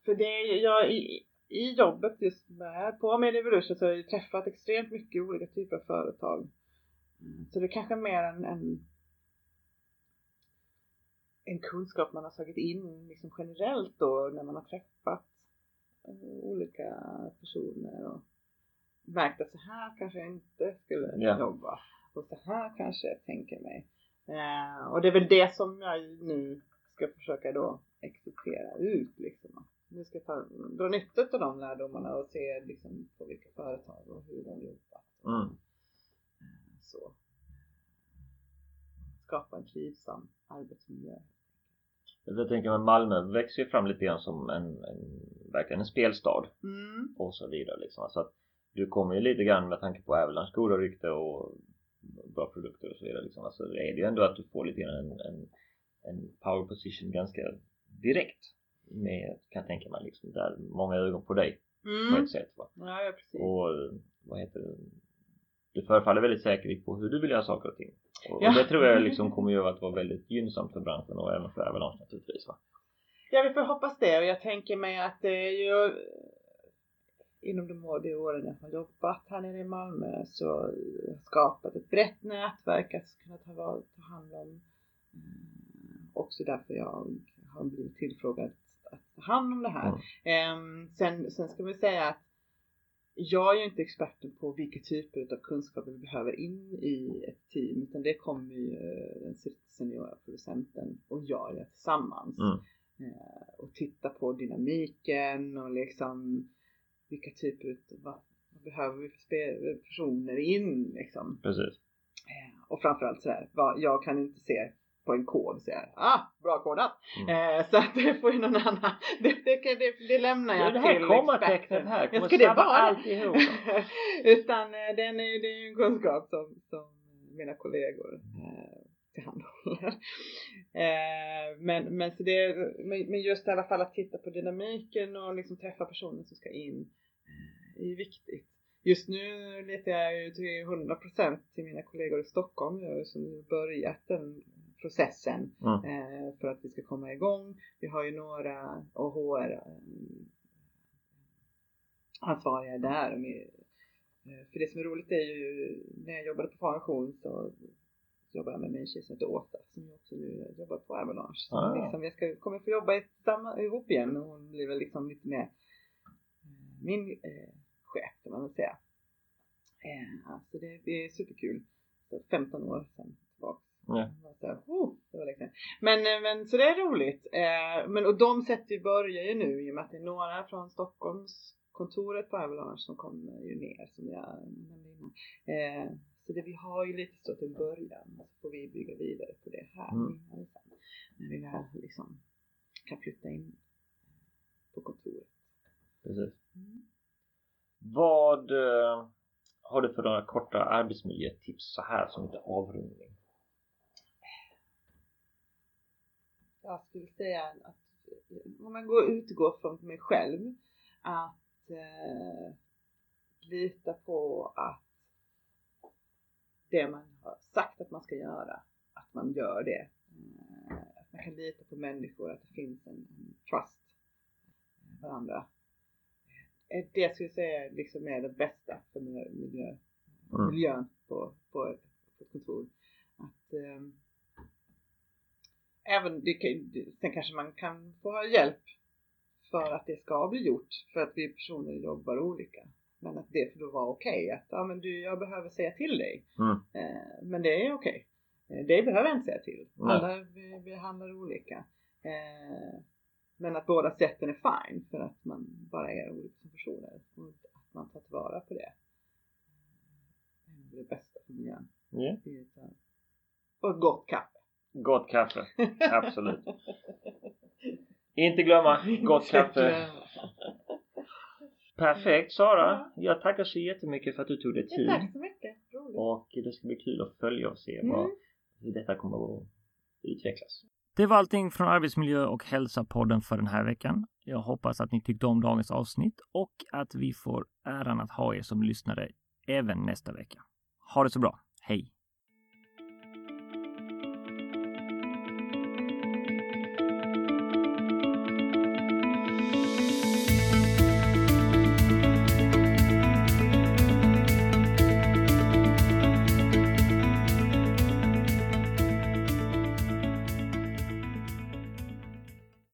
Speaker 2: för det är jag i, i jobbet just med, på Media Evolution så har jag träffat extremt mycket olika typer av företag. Mm, Så det är kanske mer en, en en kunskap man har tagit in liksom generellt då när man har träffat eh, olika personer och märkt att så här kanske jag inte skulle
Speaker 1: Ja.
Speaker 2: jobba och så här kanske jag tänker mig. Eh, och det är väl det som jag nu ska försöka då exekvera ut liksom. Nu ska jag ta, dra nytta av de lärdomarna och se liksom på vilka företag och hur de jobbar.
Speaker 1: Mm.
Speaker 2: Så. Skapa en trivsam arbetsmiljö.
Speaker 1: Jag tänker att Malmö växer ju fram lite grann som en, en verkligen en spelstad
Speaker 2: Mm.
Speaker 1: och så vidare liksom. Alltså att du kommer ju lite grann med tanke på Avalanche goda rykte och bra produkter och så vidare liksom. Alltså är det ju ändå att du får lite grann en, en, en power position ganska direkt med, kan jag tänka mig liksom, där många ögon på dig på
Speaker 2: Mm.
Speaker 1: ett sätt va.
Speaker 2: Ja, ja, precis.
Speaker 1: Och vad heter det? Du förefaller väldigt säker på hur du vill göra saker och ting. Och,
Speaker 2: Ja.
Speaker 1: och det tror jag [laughs] liksom kommer göra att vara väldigt gynnsamt för branschen och även för Avalanche naturligtvis va.
Speaker 2: Ja, vi får hoppas det och jag tänker mig att det är ju inom de de åren jag har jobbat här nere i Malmö så har jag skapat ett brett nätverk att kunna ta, ta hand om. Mm, också därför jag har blivit tillfrågad att ta hand om det här.
Speaker 1: Mm.
Speaker 2: Ehm, sen, sen ska vi säga att jag är ju inte experten på vilka typer av kunskaper vi behöver in i ett team utan det kommer ju eh, den seniora producenten och jag göra tillsammans
Speaker 1: Mm.
Speaker 2: eh, och titta på dynamiken och liksom vilka typer av, vad, vad behöver vi för personer in liksom.
Speaker 1: Precis.
Speaker 2: Eh, och framförallt sådär, vad, jag kan inte se på en kod säga ah, bra kodat.
Speaker 1: Mm.
Speaker 2: Eh, så att det får ju någon annan, [laughs] det, det, det, det lämnar jag
Speaker 1: Det här
Speaker 2: till
Speaker 1: kommatecknet här kommer
Speaker 2: ska det vara
Speaker 1: alltihop. [laughs]
Speaker 2: Utan eh, den är, det är ju en kunskap som, som mina kollegor eh, tillhandahåller. [laughs] Eh, men, men, så det, men, just i alla fall att titta på dynamiken och liksom träffa personer som ska in eh, är ju viktigt. Just nu letar jag ju till 100% till mina kollegor i Stockholm ju som börjat den processen
Speaker 1: Mm.
Speaker 2: eh, för att vi ska komma igång. Vi har ju några HR eh, ansvariga där. med- eh, För det som är roligt är ju när jag jobbade på Faration så jobbade jag med tjej som heter Åsa som också nu jobbar på Avalanche. Så
Speaker 1: Ah.
Speaker 2: liksom, jag ska, kommer få jobba i samma, ihop igen och hon blir väl liksom lite mer eh, min eh, chef kan man väl säga. Eh, så det, det är superkul. Så 15 år sedan tillbaka. Här, oh, det var sedan. Men, eh, men så det är roligt. Eh, men och de sätter börjar ju nu i och med att det är några från Stockholms kontoret på Avalanche som kommer ju ner som jag nämnde innan. Eh, så det, vi har ju lite så till början så får vi bygga vidare på det här
Speaker 1: Mm.
Speaker 2: sen. När vi väl liksom kan flytta in på kontoret.
Speaker 1: Precis.
Speaker 2: Mm.
Speaker 1: Vad eh, har du för några korta arbetsmiljötips så här som lite avrundning?
Speaker 2: jag skulle säga att om man går, utgår från mig själv att eh, lita på att det man har sagt att man ska göra, att man gör det. Eh, att man kan lita på människor, att det finns en, en trust varandra. Eh, Det skulle jag säga liksom är det bästa för miljö,
Speaker 1: Mm.
Speaker 2: miljön på, på, på ett kontor. Att, ehm, även det, kan- sen kanske man kan få hjälp för att det ska bli gjort för att vi personer jobbar olika. Men att det då vara okej att ja, men du, jag behöver säga till dig.
Speaker 1: Mm.
Speaker 2: Eh, men det är okej. Eh, det behöver jag inte säga till.
Speaker 1: Nej.
Speaker 2: Alla vi, vi handlar olika. Eh, men att båda sätten är fine för att man bara är olika som personer. Och att man tar tillvara på det. Det är det bästa för miljön. Ett- Och ett gott kaffe.
Speaker 1: Gott kaffe, absolut. [laughs] Inte glömma gott kaffe. Perfekt Sara! Jag tackar så jättemycket för att du tog dig
Speaker 2: Ja,
Speaker 1: tid.
Speaker 2: tack så mycket. Roligt.
Speaker 1: Och det ska bli kul att följa och se
Speaker 2: Mm.
Speaker 1: vad, hur detta kommer att utvecklas.
Speaker 3: Det var allting från Arbetsmiljö och hälsa-podden för den här veckan. Jag hoppas att ni tyckte om dagens avsnitt och att vi får äran att ha er som lyssnare även nästa vecka. Ha det så bra. Hej!